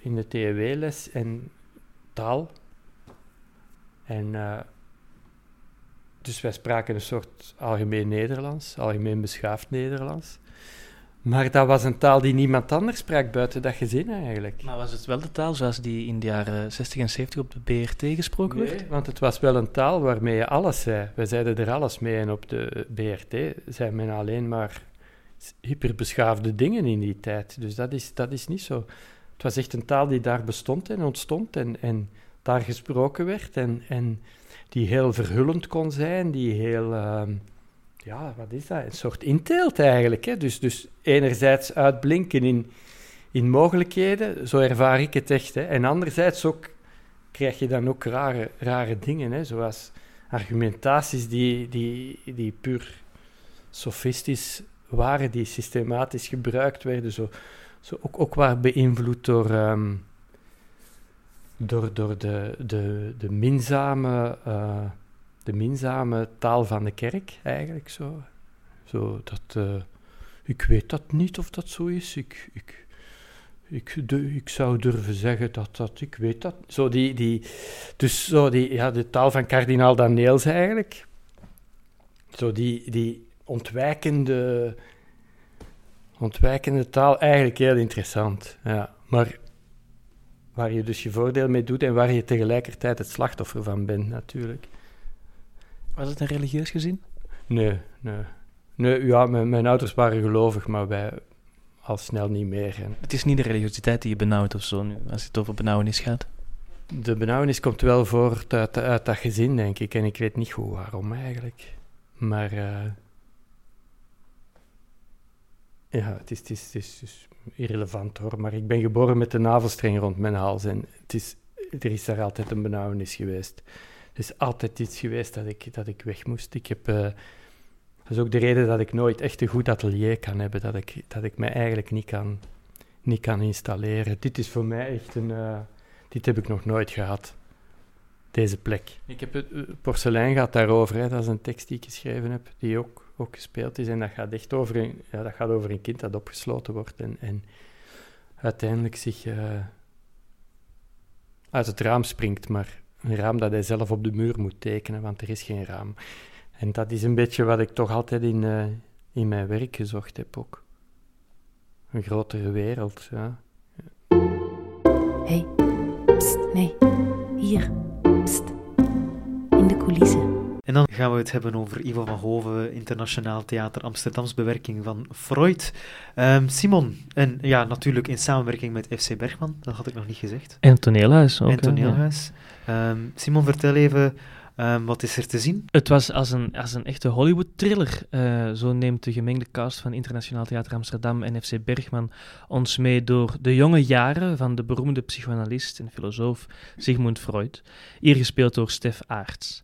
in de TEW les en taal. En eh, dus wij spraken een soort algemeen Nederlands, algemeen beschaafd Nederlands. Maar dat was een taal die niemand anders sprak buiten dat gezin eigenlijk. Maar was het wel de taal zoals die in de jaren 60 en 70 op de BRT gesproken werd? Want het was wel een taal waarmee je alles zei. We zeiden er alles mee. En op de BRT zei men alleen maar hyperbeschaafde dingen in die tijd. Dus dat is, dat is niet zo. Het was echt een taal die daar bestond en ontstond en, en daar gesproken werd. En, en die heel verhullend kon zijn, die heel... ehm, ja, wat is dat? Een soort inteelt eigenlijk. Hè? Dus, dus enerzijds uitblinken in, in mogelijkheden, zo ervaar ik het echt. Hè? En anderzijds ook krijg je dan ook rare, rare dingen, hè? zoals argumentaties die, die, die puur sofistisch waren, die systematisch gebruikt werden, zo, zo ook, ook waar beïnvloed door, ehm, door, door de, de, de, minzame, eh, de minzame taal van de kerk, eigenlijk zo. zo dat, eh, ik weet dat niet of dat zo is, ik... ik ik, ik zou durven zeggen dat dat, ik weet dat. Zo die, die, dus zo die, ja, de taal van kardinaal Daniels eigenlijk. Zo die, die ontwijkende, ontwijkende taal, eigenlijk heel interessant. Ja. Maar waar je dus je voordeel mee doet en waar je tegelijkertijd het slachtoffer van bent, natuurlijk. Was het een religieus gezin? Nee, nee. Nee, ja, mijn, mijn ouders waren gelovig, maar wij al snel niet meer. En Het is niet de religiositeit die je benauwt of zo, nu, als het over benauwenis gaat. De benauwenis komt wel voort uit, uit dat gezin, denk ik. En ik weet niet goed waarom eigenlijk. Maar eh, ja, het is, het, is, het, is, het is irrelevant hoor. Maar ik ben geboren met de navelstreng rond mijn hals. En het is, er is daar altijd een benauwenis geweest. Is altijd iets geweest dat ik, dat ik weg moest. Ik heb, eh, dat is ook de reden dat ik nooit echt een goed atelier kan hebben. Dat ik, dat ik mij eigenlijk niet kan, niet kan installeren. Dit is voor mij echt een... eh, dit heb ik nog nooit gehad. Deze plek. Ik heb het eh, porselein gaat daarover. Hè. Dat is een tekst die ik geschreven heb, die ook, ook gespeeld is. En dat gaat echt over een, ja, dat gaat over een kind dat opgesloten wordt en, en uiteindelijk zich uit het raam springt. Maar een raam dat hij zelf op de muur moet tekenen, want er is geen raam. En dat is een beetje wat ik toch altijd in, eh, in mijn werk gezocht heb ook. Een grotere wereld, ja. Hé, hey, pst, nee, hier, pst, in de coulissen. En dan gaan we het hebben over Ivo van Hoven, Internationaal Theater Amsterdams bewerking van Freud. Ehm, Simon, en ja, natuurlijk in samenwerking met FC Bergman, dat had ik nog niet gezegd. En toneelhuis ook. en ja. Ehm, Simon, vertel even, ehm, wat is er te zien? Het was als een, als een echte Hollywood-thriller. Eh, zo neemt de gemengde cast van Internationaal Theater Amsterdam en FC Bergman ons mee door de jonge jaren van de beroemde psychoanalist en filosoof Sigmund Freud, hier gespeeld door Stef Aarts.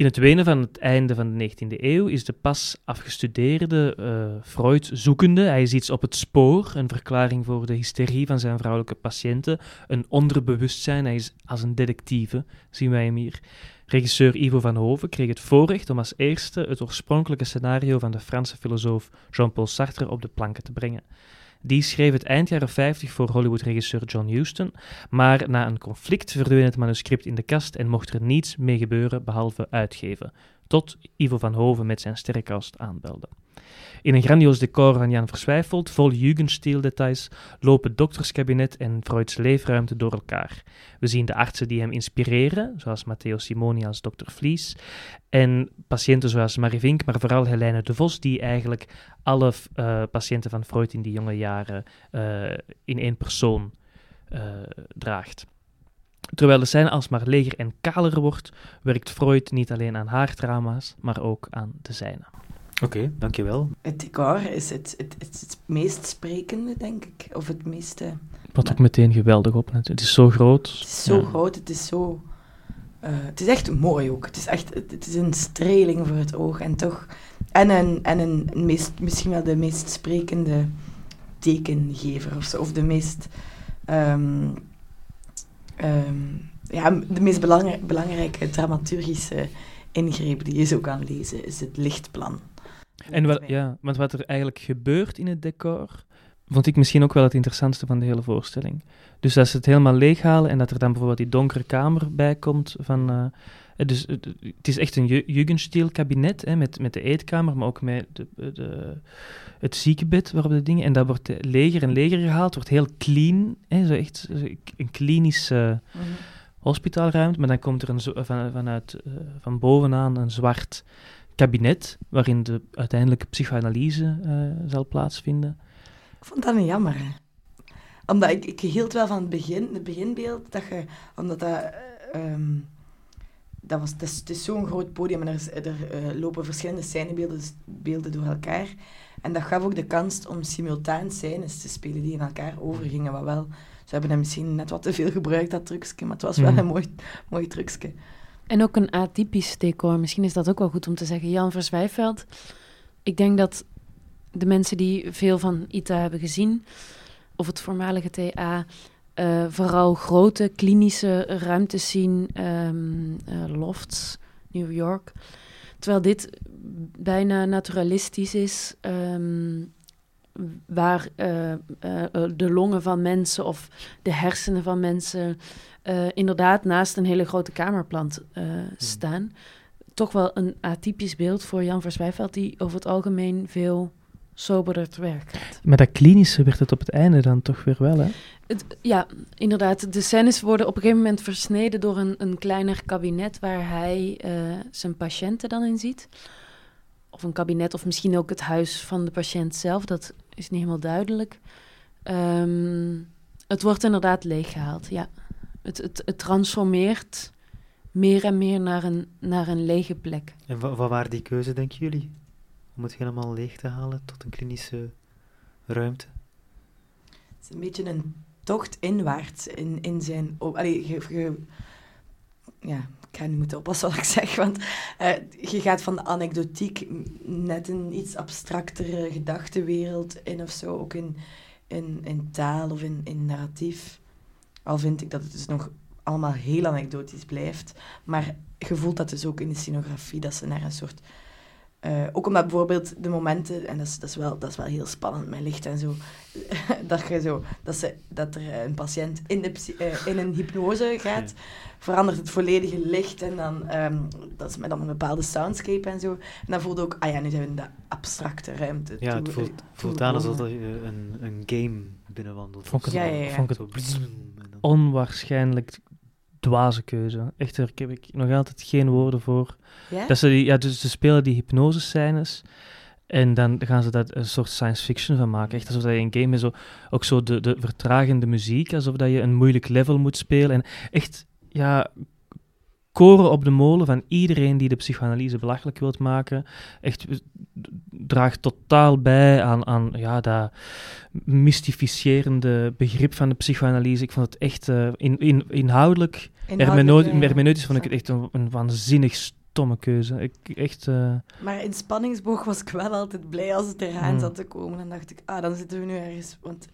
In het wenen van het einde van de 19e eeuw is de pas afgestudeerde eh, Freud zoekende. Hij is iets op het spoor, een verklaring voor de hysterie van zijn vrouwelijke patiënten, een onderbewustzijn. Hij is als een detectieve, zien wij hem hier. Regisseur Ivo van Hoven kreeg het voorrecht om als eerste het oorspronkelijke scenario van de Franse filosoof Jean-Paul Sartre op de planken te brengen. Die schreef het eind jaren 50 voor Hollywood-regisseur John Huston, maar na een conflict verdween het manuscript in de kast en mocht er niets mee gebeuren behalve uitgeven. Tot Ivo van Hoven met zijn sterrenkast aanbelde. In een grandioos decor van Jan Verswijfeld, vol Jugendstil-details, lopen dokterskabinet en Freuds leefruimte door elkaar. We zien de artsen die hem inspireren, zoals Matteo Simoni als dokter Vlies, en patiënten zoals Marie Vink, maar vooral Helene de Vos, die eigenlijk alle uh, patiënten van Freud in die jonge jaren uh, in één persoon uh, draagt. Terwijl de scène alsmaar leger en kaler wordt, werkt Freud niet alleen aan haar trauma's, maar ook aan de zijne. Oké, okay, dankjewel. Het decor is het, het, het, het, meest sprekende, denk ik. Of het meeste... Wat ook meteen geweldig op. Het is zo groot. Het is zo ja. groot, het is zo... Uh, het is echt mooi ook. Het is echt het is een streling voor het oog. En toch... En, een, en een, meest, misschien wel de meest sprekende tekengever of zo. Of de meest... Um, um, ja, de meest belangrij belangrijke dramaturgische ingreep die je zo kan lezen, is het lichtplan. En wat, ja, want wat er eigenlijk gebeurt in het decor, vond ik misschien ook wel het interessantste van de hele voorstelling. Dus dat ze het helemaal leeghalen en dat er dan bijvoorbeeld die donkere kamer bij komt van... Uh, dus het is echt een Jugendstil-kabinet hè, met, met de eetkamer, maar ook met de, de, het ziekenbed waarop de dingen... En dat wordt leger en leger gehaald, wordt heel clean, hè, zo echt een klinische mm -hmm. hospitaalruimte. Maar dan komt er een, van, vanuit, van bovenaan een zwart kabinet, waarin de uiteindelijke psychoanalyse uh, zal plaatsvinden. Ik vond dat een jammer. Hè? Omdat ik, ik hield wel van het begin, het beginbeeld, dat je, omdat dat, um, dat was, het is, is zo'n groot podium en er, is, er uh, lopen verschillende scènebeelden beelden door elkaar. En dat gaf ook de kans om simultaan scènes te spelen die in elkaar overgingen, wat wel... Ze hebben hem misschien net wat te veel gebruikt, dat trucje, maar het was wel mm. een mooi, mooi trucje. En ook een atypisch decor. Misschien is dat ook wel goed om te zeggen. Jan Verswijveld. Ik denk dat de mensen die veel van ITA hebben gezien, of het voormalige TA, uh, vooral grote klinische ruimtes zien, um, uh, lofts, New York. Terwijl dit bijna naturalistisch is, um, waar uh, de longen van mensen of de hersenen van mensen inderdaad naast een hele grote kamerplant uh, staan. Toch wel een atypisch beeld voor Jan Verswijveld, die over het algemeen veel soberder te werk gaat. Maar dat klinische werd het op het einde dan toch weer wel, hè? Het, ja, inderdaad. De scènes worden op een gegeven moment versneden door een, een kleiner kabinet waar hij uh, zijn patiënten dan in ziet. Of een kabinet, of misschien ook het huis van de patiënt zelf. Dat is niet helemaal duidelijk. Um, het wordt inderdaad leeggehaald, ja het, het, het transformeert meer en meer naar een, naar een lege plek. En wat, wat waren die keuze, denken jullie? Om het helemaal leeg te halen tot een klinische ruimte? Het is een beetje een tocht inwaarts in, in zijn... Oh, allee, ja, ik ga nu moeten oppassen wat ik zeg, want uh, je gaat van de anekdotiek net een iets abstractere gedachtenwereld in of zo, ook in, in, in taal of in, in narratief. Al vind ik dat het dus nog allemaal heel anekdotisch blijft. Maar je voelt dat dus ook in de scenografie, dat ze naar een soort... Uh, ook omdat bijvoorbeeld de momenten, en dat is, dat is, wel, dat is wel heel spannend met licht en zo, dat, je zo, dat, ze, dat er een patiënt in, de, uh, in een hypnose gaat, verandert het volledige licht en dan, um, dat is met dan een bepaalde soundscape en zo. En dan voelt ook, ah ja, nu zijn we in de abstracte ruimte. Ja, het voelt, voelt aan alsof je een, een game binnenwandelt. Vond ik ja, ja, ja. Vond ik het onwaarschijnlijk dwaze keuze. Echt, daar heb ik nog altijd geen woorden voor. Ja? Dat ze, die, ja, dus ze spelen die hypnosescènes en dan gaan ze daar een soort science fiction van maken. Echt alsof dat je een game is, zo, ook zo de, de vertragende muziek, alsof dat je een moeilijk level moet spelen. En echt, ja, koren op de molen van iedereen die de psychoanalyse belachelijk wilt maken. Echt draagt totaal bij aan, aan ja, dat mystificerende begrip van de psychoanalyse. Ik vond het echt uh, in, in, inhoudelijk, hermeneutisch vond ik het echt een, een waanzinnig stomme keuze. Ik, echt, uh... Maar in spanningsboog was ik wel altijd blij als het eraan hmm. zat te komen. Dan dacht ik, ah, dan zitten we nu ergens... Want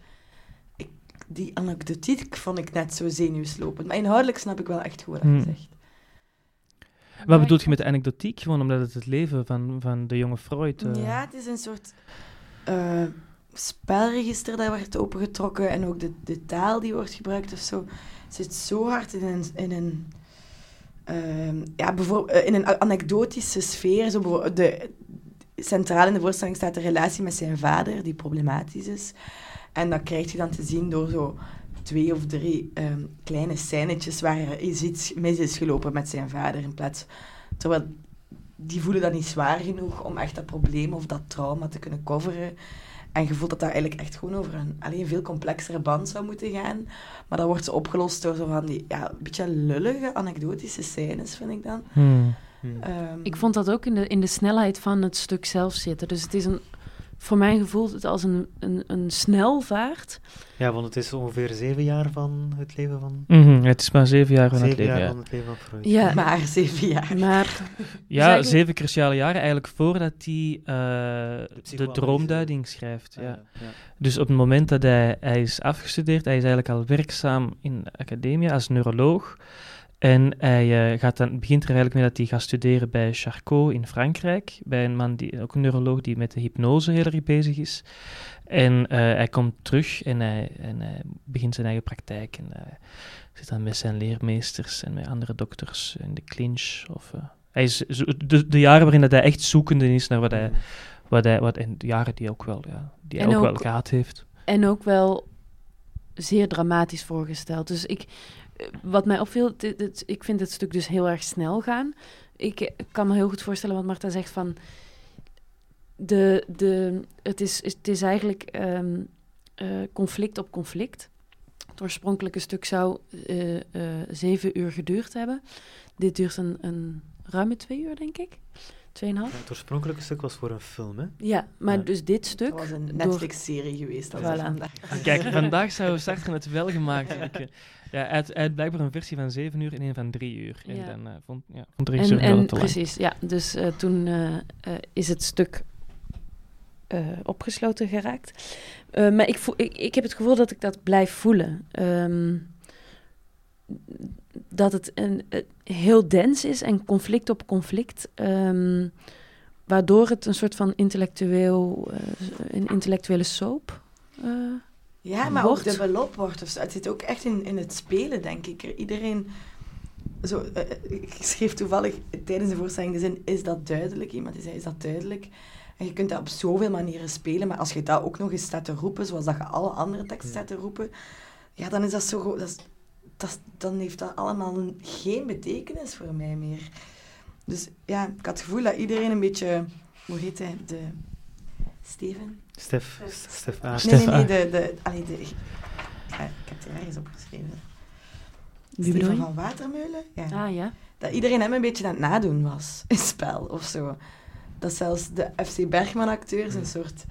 ik, die anekdotiek vond ik net zo zenuwslopend. Maar inhoudelijk snap ik wel echt goed wat je hmm. zegt. Wat bedoel je met de anekdotiek? Gewoon omdat het het leven van, van de jonge Freud... Uh... Ja, het is een soort uh, spelregister dat wordt opengetrokken en ook de, de taal die wordt gebruikt of zo zit zo hard in een... In een ehm, ja, bijvoorbeeld in een anekdotische sfeer. Zo de, centraal in de voorstelling staat de relatie met zijn vader, die problematisch is. En dat krijg je dan te zien door zo twee of drie ehm, kleine scènetjes waar er is iets mis is gelopen met zijn vader. In plaats, terwijl die voelen dat niet zwaar genoeg om echt dat probleem of dat trauma te kunnen coveren. En je voelt dat dat eigenlijk echt gewoon over een alleen veel complexere band zou moeten gaan. Maar dat wordt zo opgelost door zo van die ja, een beetje lullige, anekdotische scènes, vind ik dan. Hmm. Hmm. Ehm, Ik vond dat ook in de, in de snelheid van het stuk zelf zitten. Dus het is een, voor mijn gevoel het als een, een, een snelvaart. Ja, want het is ongeveer zeven jaar van het leven van... Mhm, Het is maar zeven jaar van het leven. jaar Ja, van het leven van Freud. Ja, Maar zeven jaar. maar ja eigenlijk- zeven cruciale jaren eigenlijk voordat hij eh, de, droomduiding schrijft. Ah, ja. ja, ja. Dus op het moment dat hij, hij is afgestudeerd, hij is eigenlijk al werkzaam in de academie als neuroloog. En hij eh, gaat dan, begint er eigenlijk mee dat hij gaat studeren bij Charcot in Frankrijk. Bij een man, die, ook een neuroloog, die met de hypnose heel erg bezig is. En eh, hij komt terug en hij, en hij begint zijn eigen praktijk. En hij zit dan met zijn leermeesters en met andere dokters in de clinch. Of, eh, hij is de, de jaren waarin dat hij echt zoekende is naar wat hij... Wat hij wat, en de jaren die, ook wel, ja, die hij En ook, wel ook- gehad heeft. En ook wel zeer dramatisch voorgesteld. Dus ik, eh, wat mij opviel, dit- dit- ik vind het stuk dus heel erg snel gaan. Ik eh, kan me heel goed voorstellen wat Marta zegt van... De, de, het, is, het is eigenlijk ehm, eh, conflict op conflict. Het oorspronkelijke stuk zou eh, eh, zeven uur geduurd hebben. Dit duurt een, een ruime twee uur, denk ik. Tweeënhalf. Ja, het oorspronkelijke stuk was voor een film, hè? Ja, maar Ja. dus dit stuk... Dat was een door- Netflix-serie geweest. Dat was Voilà. vandaag. Kijk, vandaag zouden Sartre het wel gemaakt hebben. Ja, hij had blijkbaar een versie van 7 uur en een van 3 uur. En Ja. dan eh, vond, ja, vond de En, regisseur wel en te lang. precies, ja. Dus eh, toen eh, is het stuk opgesloten geraakt. Maar ik, voel, ik, ik heb het gevoel dat ik dat blijf voelen. Ehm, dat het een, heel dens is en conflict op conflict. ehm, waardoor het een soort van intellectueel, een intellectuele soap Ja, maar Wordt. ook dubbelop wordt. Of zo. Het zit ook echt in, in het spelen, denk ik. Iedereen... Zo, eh, eh, ik schreef toevallig tijdens de voorstelling de zin, is dat duidelijk? Iemand die zei, is dat duidelijk? En je kunt dat op zoveel manieren spelen, maar als je dat ook nog eens staat te roepen, zoals dat je alle andere teksten staat te roepen, ja, dan is dat zo... Dat is, dat dan heeft dat allemaal een- geen betekenis voor mij meer. Dus ja, ik had het gevoel dat iedereen een beetje... Hoe heet hij? De... Steven? Stef, Stef A. Nee, nee, Stef nee, de... de allee, de ik, heb het ergens opgeschreven. Wie bedoel Steven je? van Watermeulen? Ja. Ah ja. Dat iedereen hem een beetje aan het nadoen was, in spel of zo. Dat zelfs de FC Bergman-acteurs een soort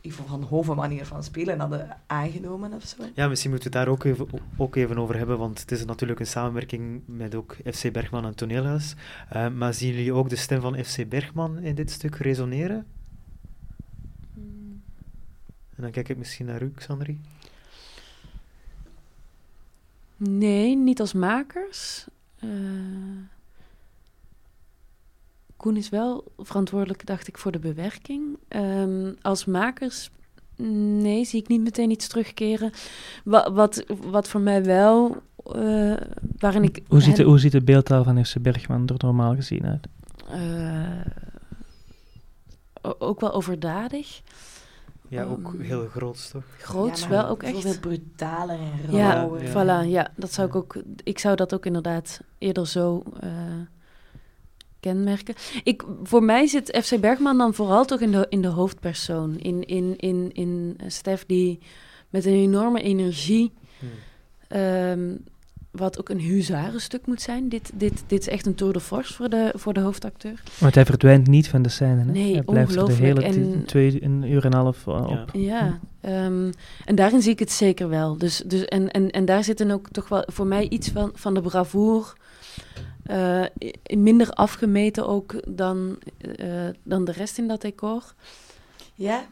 Ivo van Hoven manier van spelen hadden aangenomen of zo. Ja, misschien moeten we het daar ook even, ook even over hebben, want het is natuurlijk een samenwerking met ook FC Bergman en Toneelhuis. Eh, maar zien jullie ook de stem van FC Bergman in dit stuk resoneren? En dan kijk ik misschien naar u, Xandri. Nee, niet als makers. Eh, Koen is wel verantwoordelijk, dacht ik, voor de bewerking. Ehm, als makers, nee, zie ik niet meteen iets terugkeren. Wa- wat, wat voor mij wel, eh, waarin ik... Hoe ziet, de, hoe ziet de beeldtaal van FC Bergman er normaal gezien uit? eh, ook wel overdadig. Ja, ook Um, heel groot, toch? Groots Ja, wel ook echt. Veel brutaler en rauwer. ja. Voilà, ja, dat zou ik ook. Ik zou dat ook inderdaad eerder zo eh, kenmerken. Ik, voor mij zit FC Bergman dan vooral toch in de, in de hoofdpersoon. In, in, in, in Stef die met een enorme energie. Hmm. ehm, wat ook een huzarenstuk moet zijn. Dit, dit, dit is echt een tour de force voor de, voor de hoofdacteur. Want hij verdwijnt niet van de scène. Hè? Nee, hij blijft er de ongelooflijk. hele En- twee, een uur en een half eh, Ja. op. Ja, ehm, en daarin zie ik het zeker wel. Dus, dus, en, en, en daar zit dan ook toch wel voor mij iets van, van de bravoure. eh, minder afgemeten ook dan, eh, dan de rest in dat decor. Ja,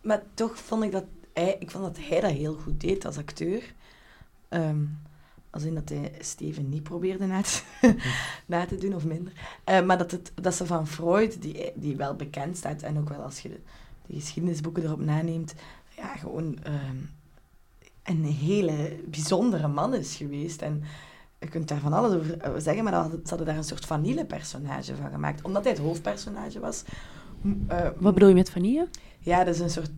maar toch vond ik dat hij, ik vond dat hij dat heel goed deed als acteur. Ehm, als in dat hij Steven niet probeerde na te, na te doen, of minder. Eh, maar dat, het, dat ze van Freud, die, die wel bekend staat, en ook wel als je de, de geschiedenisboeken erop naneemt, ja, gewoon ehm, een hele bijzondere man is geweest. En je kunt daar van alles over eh, zeggen, maar ze hadden daar een soort vanille-personage van gemaakt. Omdat hij het hoofdpersonage was. eh, Wat bedoel je met vanille? Ja, dat is een soort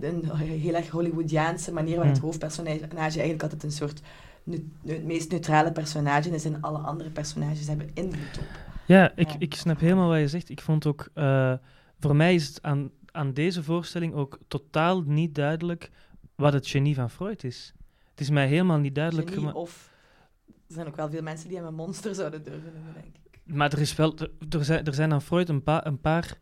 een heel erg Hollywoodiaanse manier waar het Hmm. hoofdpersonage eigenlijk altijd een soort het meest neutrale personage is en alle andere personages hebben invloed op. Ja, ik, Ja. ik snap helemaal wat je zegt. Ik vond ook, eh, voor mij is het aan, aan deze voorstelling ook totaal niet duidelijk wat het genie van Freud is. Het is mij helemaal niet duidelijk of er zijn ook wel veel mensen die hem een monster zouden durven noemen, denk ik. Maar er, is wel, er, er zijn, er zijn aan Freud een, pa- een paar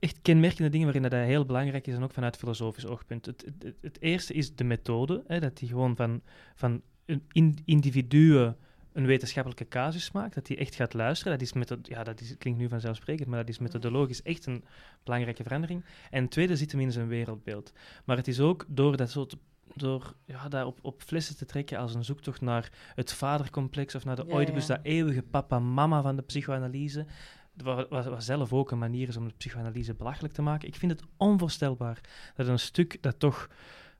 echt kenmerkende dingen waarin dat hij heel belangrijk is en ook vanuit filosofisch oogpunt. Het- het eerste is de methode, hè, dat hij gewoon van, van een in, individuen een wetenschappelijke casus maakt, dat hij echt gaat luisteren. Dat, is ja, dat is, klinkt nu vanzelfsprekend, maar dat is methodologisch echt een belangrijke verandering. En tweede zit hem in zijn wereldbeeld. Maar het is ook door dat te- door ja, daar op, op flessen te trekken als een zoektocht naar het vadercomplex of naar de Ja, Oedipus, ja. dat eeuwige papa-mama van de psychoanalyse, wat zelf ook een manier is om de psychoanalyse belachelijk te maken. Ik vind het onvoorstelbaar dat een stuk dat toch,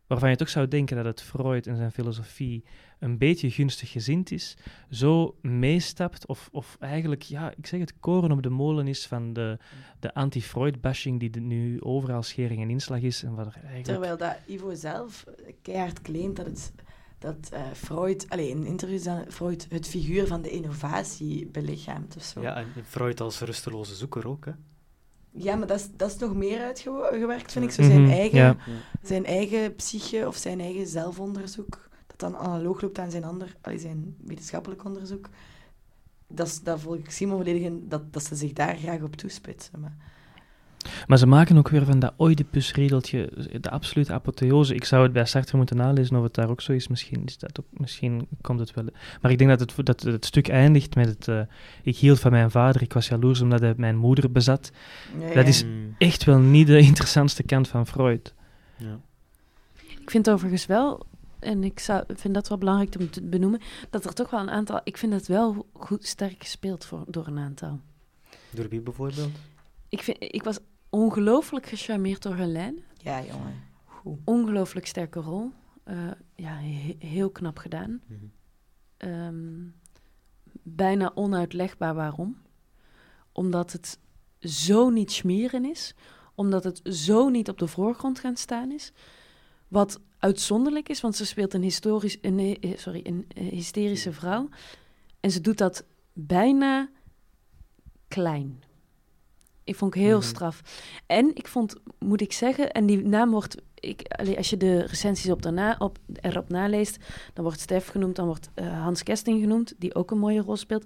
waarvan je toch zou denken dat het Freud en zijn filosofie een beetje gunstig gezind is, zo meestapt of, of eigenlijk, ja, ik zeg het, koren op de molen is van de, de anti-Freud-bashing die er nu overal schering en inslag is en wat er eigenlijk... Terwijl dat Ivo zelf keihard claimt dat, het, dat eh, Freud, allee, in interviews dan Freud het figuur van de innovatie belichaamt of zo. Ja, en Freud als rusteloze zoeker ook, hè. Ja, maar dat is, dat is nog meer uitgewerkt, vind ik. Zo zijn, Mhm, eigen, ja. zijn eigen psyche of zijn eigen zelfonderzoek, dat dan analoog loopt aan zijn, ander, zijn wetenschappelijk onderzoek. Dat, is, dat volg ik Simon volledig in, dat, dat ze zich daar graag op toespitsen. Maar, Maar ze maken ook weer van dat Oedipus-riedeltje de absolute apotheose. Ik zou het bij Sartre moeten nalezen of het daar ook zo is. Misschien, is dat ook, misschien komt het wel. Maar ik denk dat het, dat het stuk eindigt met het... eh, ik hield van mijn vader, ik was jaloers omdat hij mijn moeder bezat. Dat is- Echt wel niet de interessantste kant van Freud. Ja. Ik vind overigens wel, en ik zou, vind dat wel belangrijk om te benoemen, dat er toch wel een aantal... Ik vind het wel goed sterk gespeeld voor, door een aantal. Door wie bijvoorbeeld? Ik, vind, ik was ongelooflijk gecharmeerd door Helene. Ja, jongen. Goed. Ongelooflijk sterke rol. Eh, ja, he- heel knap gedaan. Mhm. Ehm, bijna onuitlegbaar waarom. Omdat het zo niet smeren is. Omdat het zo niet op de voorgrond gaan staan is. Wat uitzonderlijk is, want ze speelt een, historisch, een, eh, sorry, een eh, hysterische vrouw. En ze doet dat bijna klein. Ik vond ik heel Mhm. straf. En ik vond, moet ik zeggen, en die naam wordt... Ik, als je de recensies op daarna, op, erop naleest, dan wordt Stef genoemd, dan wordt eh, Hans Kesting genoemd, die ook een mooie rol speelt.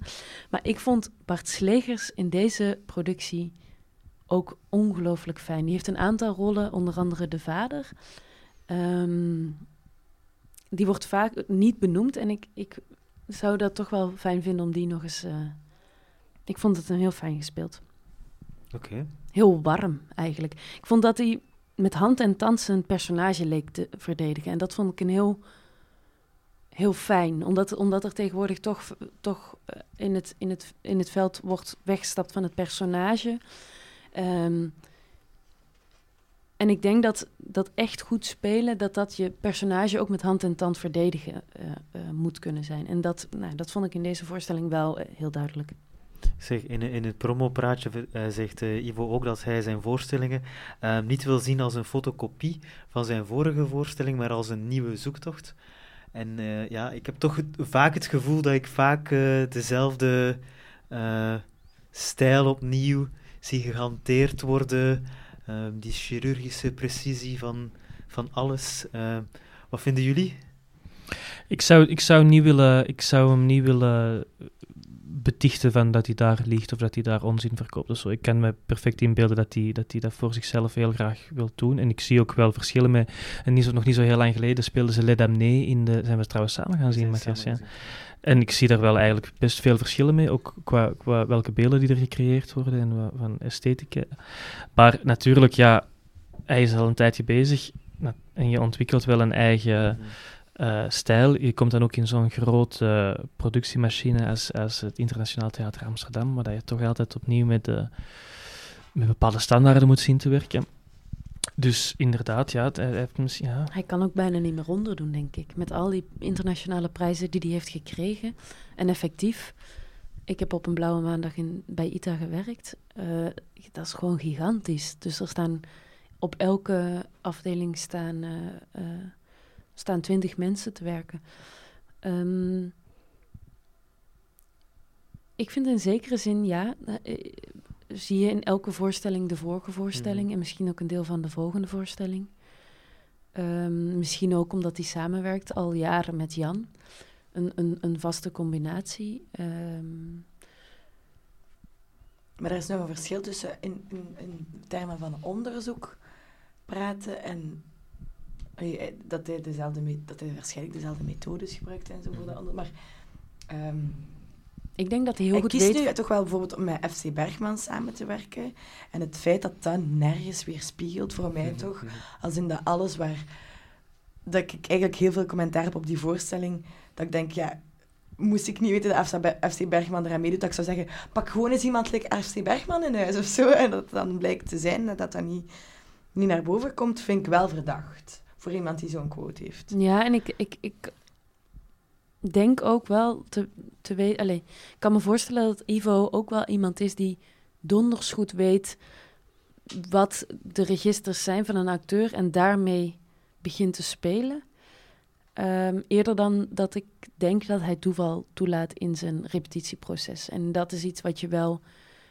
Maar ik vond Bart Slegers in deze productie ook ongelooflijk fijn. Die heeft een aantal rollen, onder andere de vader. Ehm, die wordt vaak niet benoemd en ik, ik zou dat toch wel fijn vinden om die nog eens... eh, ik vond het een heel fijn gespeeld. Oké. Heel warm eigenlijk. Ik vond dat hij met hand en tand zijn personage leek te verdedigen. En dat vond ik een heel, heel fijn. Omdat, omdat er tegenwoordig toch, toch eh, in, het, in, het, in het veld wordt weggestapt van het personage. Ehm, en ik denk dat dat echt goed spelen, dat dat je personage ook met hand en tand verdedigen eh, eh, moet kunnen zijn. En dat, nou, dat vond ik in deze voorstelling wel heel duidelijk. Zeg, in, in het promopraatje eh, zegt eh, Ivo ook dat hij zijn voorstellingen eh, niet wil zien als een fotocopie van zijn vorige voorstelling, maar als een nieuwe zoektocht. En ja, ik heb toch vaak het gevoel dat ik vaak dezelfde stijl opnieuw zie gehanteerd worden. eh, die chirurgische precisie van, van alles. Wat vinden jullie? Ik zou, ik, zou niet willen, ik zou hem niet willen betichten van dat hij daar liegt of dat hij daar onzin verkoopt zo. Ik kan me perfect inbeelden dat hij dat, hij dat voor zichzelf heel graag wil doen. En ik zie ook wel verschillen met... En niet zo, nog niet zo heel lang geleden speelden ze Damnés in de... Zijn we trouwens samen gaan zien, Matthias? Ja. En ik zie daar wel eigenlijk best veel verschillen mee, ook qua, qua welke beelden die er gecreëerd worden en van esthetica. Maar natuurlijk, ja, hij is al een tijdje bezig en je ontwikkelt wel een eigen eh, stijl. Je komt dan ook in zo'n grote eh, productiemachine als, als het Internationaal Theater Amsterdam, waar je toch altijd opnieuw met, de, met bepaalde standaarden moet zien te werken. Dus inderdaad, ja, hij heeft misschien... Ja. Hij kan ook bijna niet meer onderdoen, denk ik. Met al die internationale prijzen die hij heeft gekregen. En effectief, ik heb op een blauwe maandag in, bij ITA gewerkt. Eh, dat is gewoon gigantisch. Dus er staan op elke afdeling staan, staan twintig mensen te werken. Ehm, ik vind in zekere zin, ja, eh, zie je in elke voorstelling de vorige voorstelling Mhm. en misschien ook een deel van de volgende voorstelling. Ehm, misschien ook omdat hij samenwerkt al jaren met Jan. Een, een, een vaste combinatie. Ehm, Maar er is nog een verschil tussen in, in, in termen van onderzoek praten en eh, eh, dat hij, dezelfde, dat hij waarschijnlijk dezelfde methodes gebruikt en zo voor de. Maar ehm, ik denk dat hij heel hij goed kiest weet... nu toch wel bijvoorbeeld om met FC Bergman samen te werken. En het feit dat dat nergens weer spiegelt, voor mij toch, als in dat alles waar... Dat ik eigenlijk heel veel commentaar heb op die voorstelling, dat ik denk, ja, moest ik niet weten dat FC Be- FC Bergman eraan meedoet, dat ik zou zeggen, pak gewoon eens iemand like FC Bergman in huis of zo. En dat dan blijkt te zijn dat dat niet, niet naar boven komt, vind ik wel verdacht. Voor iemand die zo'n quote heeft. Ja, en ik, ik, ik denk ook wel te, te weten. Ik kan me voorstellen dat Ivo ook wel iemand is die donders goed weet wat de registers zijn van een acteur en daarmee begint te spelen. Ehm, eerder dan dat ik denk dat hij toeval toelaat in zijn repetitieproces. En dat is iets wat je wel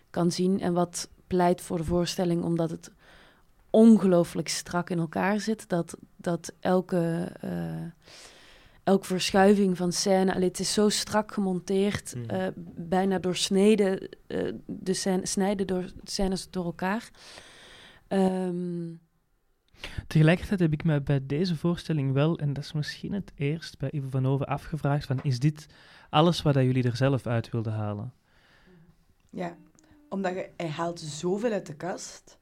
kan zien en wat pleit voor de voorstelling, omdat het ongelooflijk strak in elkaar zit. Dat, dat elke, eh, elke verschuiving van scène, allee, het is zo strak gemonteerd, Mhm. eh, bijna doorsneden, eh de scène, snijden door scènes door elkaar. Ehm, Tegelijkertijd heb ik me bij deze voorstelling wel, en dat is misschien het eerst bij Ivo van Hoven afgevraagd, van is dit alles wat dat jullie er zelf uit wilden halen? Ja, omdat je, hij haalt zoveel uit de kast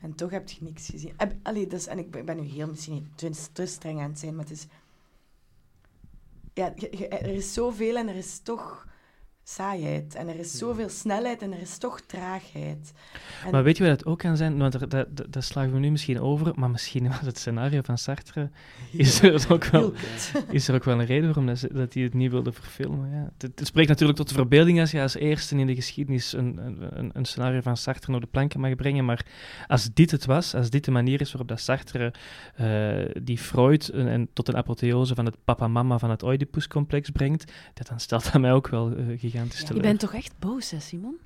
en toch heb je niks gezien. Allee, dus, en ik ben, nu heel misschien te, te streng aan het zijn, maar het is... Ja, er is zoveel en er is toch saaiheid. En er is zoveel snelheid en er is toch traagheid. En- Maar weet je wat dat ook kan zijn? Want er, dat, dat, dat slagen we nu misschien over, maar misschien was het scenario van Sartre, is er ook wel, is er ook wel een reden waarom dat, dat hij het niet wilde verfilmen. Ja. Het, het spreekt natuurlijk tot de verbeelding als je als eerste in de geschiedenis een, een, een scenario van Sartre naar de planken mag brengen, maar als dit het was, als dit de manier is waarop dat Sartre eh, die Freud en, en tot een apotheose van het papa-mama van het Oedipus-complex brengt, dat dan stelt dat mij ook wel eh, gigantisch Ja. te je bent toch echt boos, hè, Simon?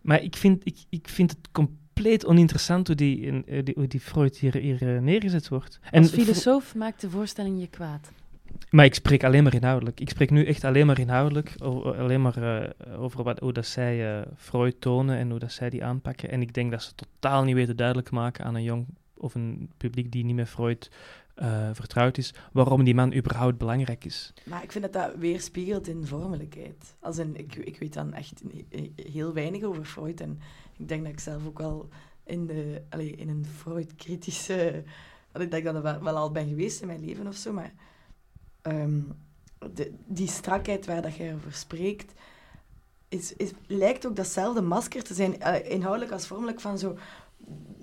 maar ik vind, ik, ik vind het compleet oninteressant hoe die, in- eh, die, hoe die Freud hier, hier eh, neergezet wordt. En Als filosoof maakt de voorstelling je kwaad. maar ik spreek alleen maar inhoudelijk. Ik spreek nu echt alleen maar inhoudelijk. o- alleen maar eh, over wat, hoe dat zij eh, Freud tonen en hoe dat zij die aanpakken. En ik denk dat ze totaal niet weten duidelijk maken aan een jong of een publiek die niet met Freud eh, vertrouwd is, waarom die man überhaupt belangrijk is. Maar ik vind dat dat weerspiegelt in vormelijkheid. Als in, ik, ik weet dan echt ni- heel weinig over Freud. En ik denk dat ik zelf ook wel in, de, allee, in een Freud-kritische... Dat ik dat wel, al ben geweest in mijn leven of zo. Maar ehm, die strakheid waar dat jij over spreekt... Is, is, lijkt ook datzelfde masker te zijn, eh, inhoudelijk als vormelijk, van zo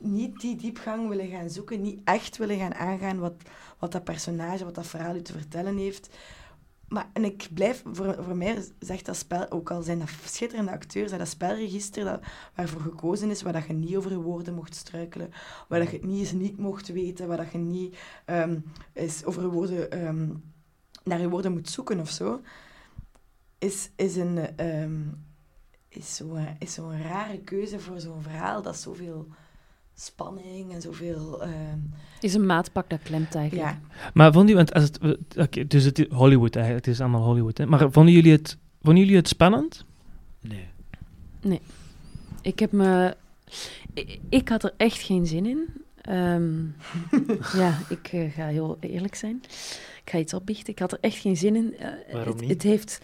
niet die diepgang willen gaan zoeken, niet echt willen gaan aangaan wat, wat dat personage, wat dat verhaal u te vertellen heeft. Maar, en ik blijf, voor, voor mij zegt dat spel, ook al zijn dat schitterende acteurs, dat spelregister dat, waarvoor gekozen is, waar dat je niet over woorden mocht struikelen, waar dat je het niet eens mocht weten, waar dat je niet ehm, eens over woorden, ehm, naar je woorden moet zoeken of zo, is, is een... ehm, is zo'n is zo'n rare keuze voor zo'n verhaal dat zoveel spanning en zoveel... ehm, Is een maatpak dat klemt eigenlijk. ja, Maar vonden jullie, want als het, eh, oké, dus het is Hollywood eigenlijk, het is allemaal Hollywood, hè? maar vonden jullie het, vonden jullie het spannend? Nee. Ik heb me... Ik, ik had er echt geen zin in. Ehm, ja, ik eh, ga heel eerlijk zijn. Ik ga iets opbiechten. Ik had er echt geen zin in. Eh, Waarom het, niet? Het heeft...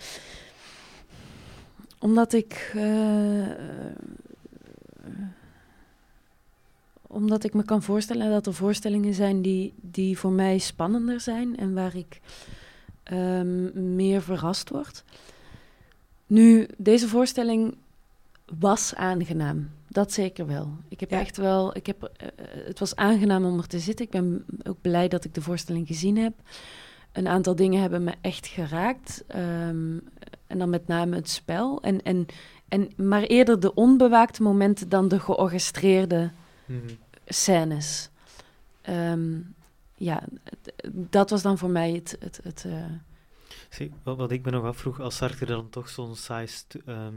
Omdat ik... eh, omdat ik me kan voorstellen dat er voorstellingen zijn die, die voor mij spannender zijn en waar ik ehm, meer verrast word. Nu, deze voorstelling was aangenaam. dat zeker wel. Ik heb Ja. echt wel, ik heb, eh, eh, het was aangenaam om er te zitten. Ik ben ook blij dat ik de voorstelling gezien heb. Een aantal dingen hebben me echt geraakt. ehm, en dan met name het spel. En, en, en, maar eerder de onbewaakte momenten dan de georchestreerde Scènes. Ehm, ja, dat was dan voor mij het. het, het eh, Zie, wat, wat ik me nog afvroeg, als Sartre dan toch zo'n saai ehm,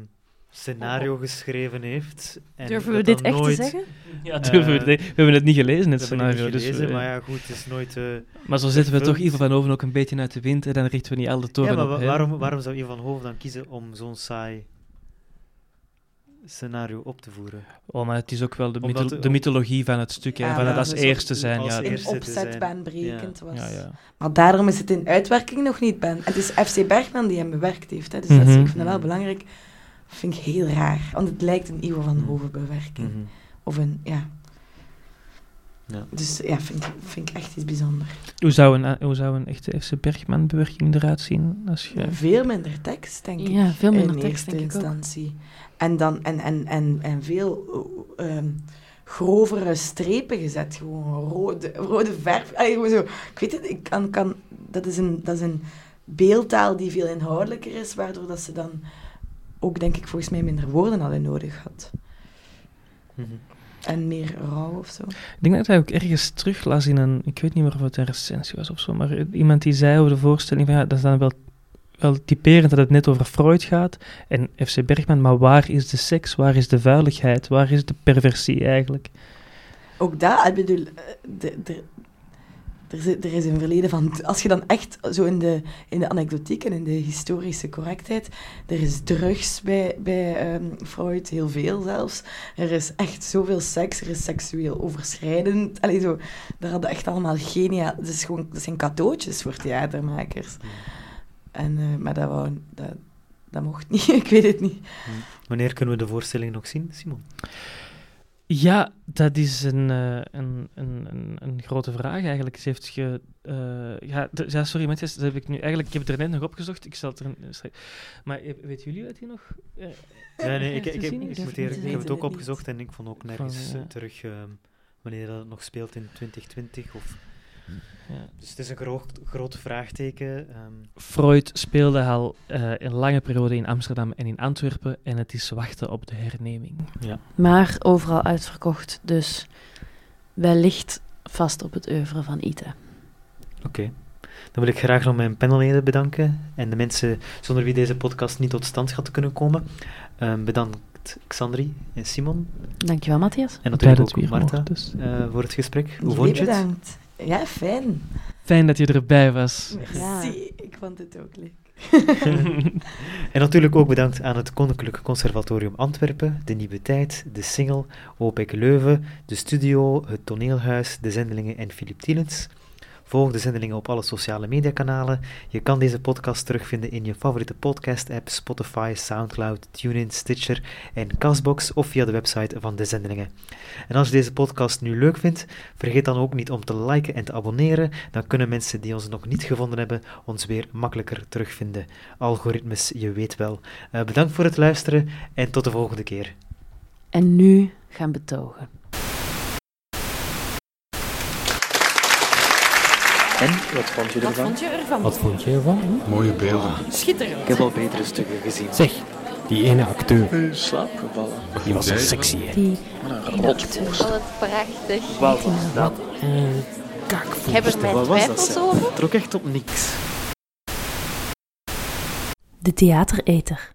scenario geschreven heeft. En durven we dit echt nooit, te zeggen? Ja, durven we, het- we hebben het niet gelezen, het scenario. dus we- maar ja, goed, het is nooit... eh, maar zo zitten we toch. Ivo van Hoven ook een beetje uit de wind en dan richten we niet al de toren ja, maar op waarom, waarom zou Ivan Hoofd dan kiezen om zo'n saai scenario op te voeren? Oh, maar het is ook wel de, de mythologie van het stuk, hè, Ja, van ja, het als dus eerste zijn. als Ja, eerste. in opzet baanbrekend was. ja, ja. Maar daarom is het in uitwerking nog niet ben. Het is FC Bergman die hem bewerkt heeft. Hè. Dus dat is, Mhm. ik vind dat wel belangrijk. vind ik heel raar. Want het lijkt een Ivo van Hoven bewerking. Mhm. Of een, ja. Ja. Dus ja, vind ik, vind ik echt iets bijzonders. Hoe, zou een, hoe zou een echte FC Bergman-bewerking eruit zien? Als je... Veel minder tekst, denk ik. Ja, veel minder in tekst, eerste denk ik ook. En, dan, en, en, en, en veel eh, ehm, grovere strepen gezet. Gewoon rode, rode verf. Allee, gewoon zo. Ik weet het, ik kan, kan, dat, is een, dat is een beeldtaal die veel inhoudelijker is, waardoor dat ze dan ook, denk ik, volgens mij minder woorden hadden nodig had. Mhm. En meer rauw of zo. Ik denk dat hij ook ergens teruglas in een... Ik weet niet meer of het een recensie was of zo, maar iemand die zei over de voorstelling van ja, dat is dan wel, wel typerend dat het net over Freud gaat en FC Bergman, maar waar is de seks? Waar is de vuiligheid? Waar is de perversie eigenlijk? Ook dat, ik bedoel, eh, de, de, er, is, er is een verleden van... Als je dan echt zo in de, in de anekdotiek en in de historische correctheid... Er is drugs bij, bij ehm, Freud, heel veel zelfs. Er is echt zoveel seks, er is seksueel overschrijdend. Allee, zo, daar hadden echt allemaal geniaal... Het, is gewoon, dat zijn cadeautjes voor theatermakers. En, eh, maar dat, wou, dat, dat mocht niet, ik weet het niet. Wanneer kunnen we de voorstelling nog zien, Simon? Ja, dat is een, eh, een, een, een, een grote vraag eigenlijk. Ze heeft ge, eh, ja, sorry Matthias, dat heb ik nu eigenlijk, ik heb het er net nog opgezocht. Ik zal het er, maar weten jullie wat hier nog? eh, Ja, nee, ik, ik, ik, ik, moet eerlijk- heb het ook opgezocht en ik vond ook nergens Van, ja. terug ehm, wanneer dat nog speelt in 2020. Of, Ja. dus het is een groot, groot vraagteken. ehm. Freud speelde al eh, een lange periode in Amsterdam en in Antwerpen en het is wachten op de herneming. Maar overal uitverkocht, dus wellicht vast op het oeuvre van Ita. Oké. Dan wil ik graag nog mijn panelleden bedanken en de mensen zonder wie deze podcast niet tot stand had kunnen komen. Ehm, bedankt Xandri en Simon Dankjewel, Matthias. en natuurlijk ook Marta dus. eh, voor het gesprek. Hoe vond je het? bedankt. Ja, fijn. Fijn dat je erbij was. Merci. Ik vond het ook leuk. En natuurlijk ook bedankt aan het Koninklijk Conservatorium Antwerpen, de Nieuwe Tijd, de Singel, OPEC Leuven, de Studio, het Toneelhuis, de Zendelingen en Philip Tielens. Volg de zendelingen op alle sociale mediakanalen. Je kan deze podcast terugvinden in je favoriete podcast-app Spotify, Soundcloud, TuneIn, Stitcher en Castbox of via de website van de zendelingen. En als je deze podcast nu leuk vindt, vergeet dan ook niet om te liken en te abonneren. Dan kunnen mensen die ons nog niet gevonden hebben, ons weer makkelijker terugvinden. Algoritmes, je weet wel. Eh, bedankt voor het luisteren en tot de volgende keer. En nu gaan betogen. En, wat vond je ervan? vond je ervan? Wat vond je ervan? Mooie beelden. Schitterend. Ik heb al betere stukken gezien. Zeg, die ene acteur, slaapgevallen. die was een sexy, hè? Die Rotvorst. Wat prachtig. Wat was dat? Een Ik heb er mijn Wat was dat, twijfels over. Trok echt op niks. De theatereter.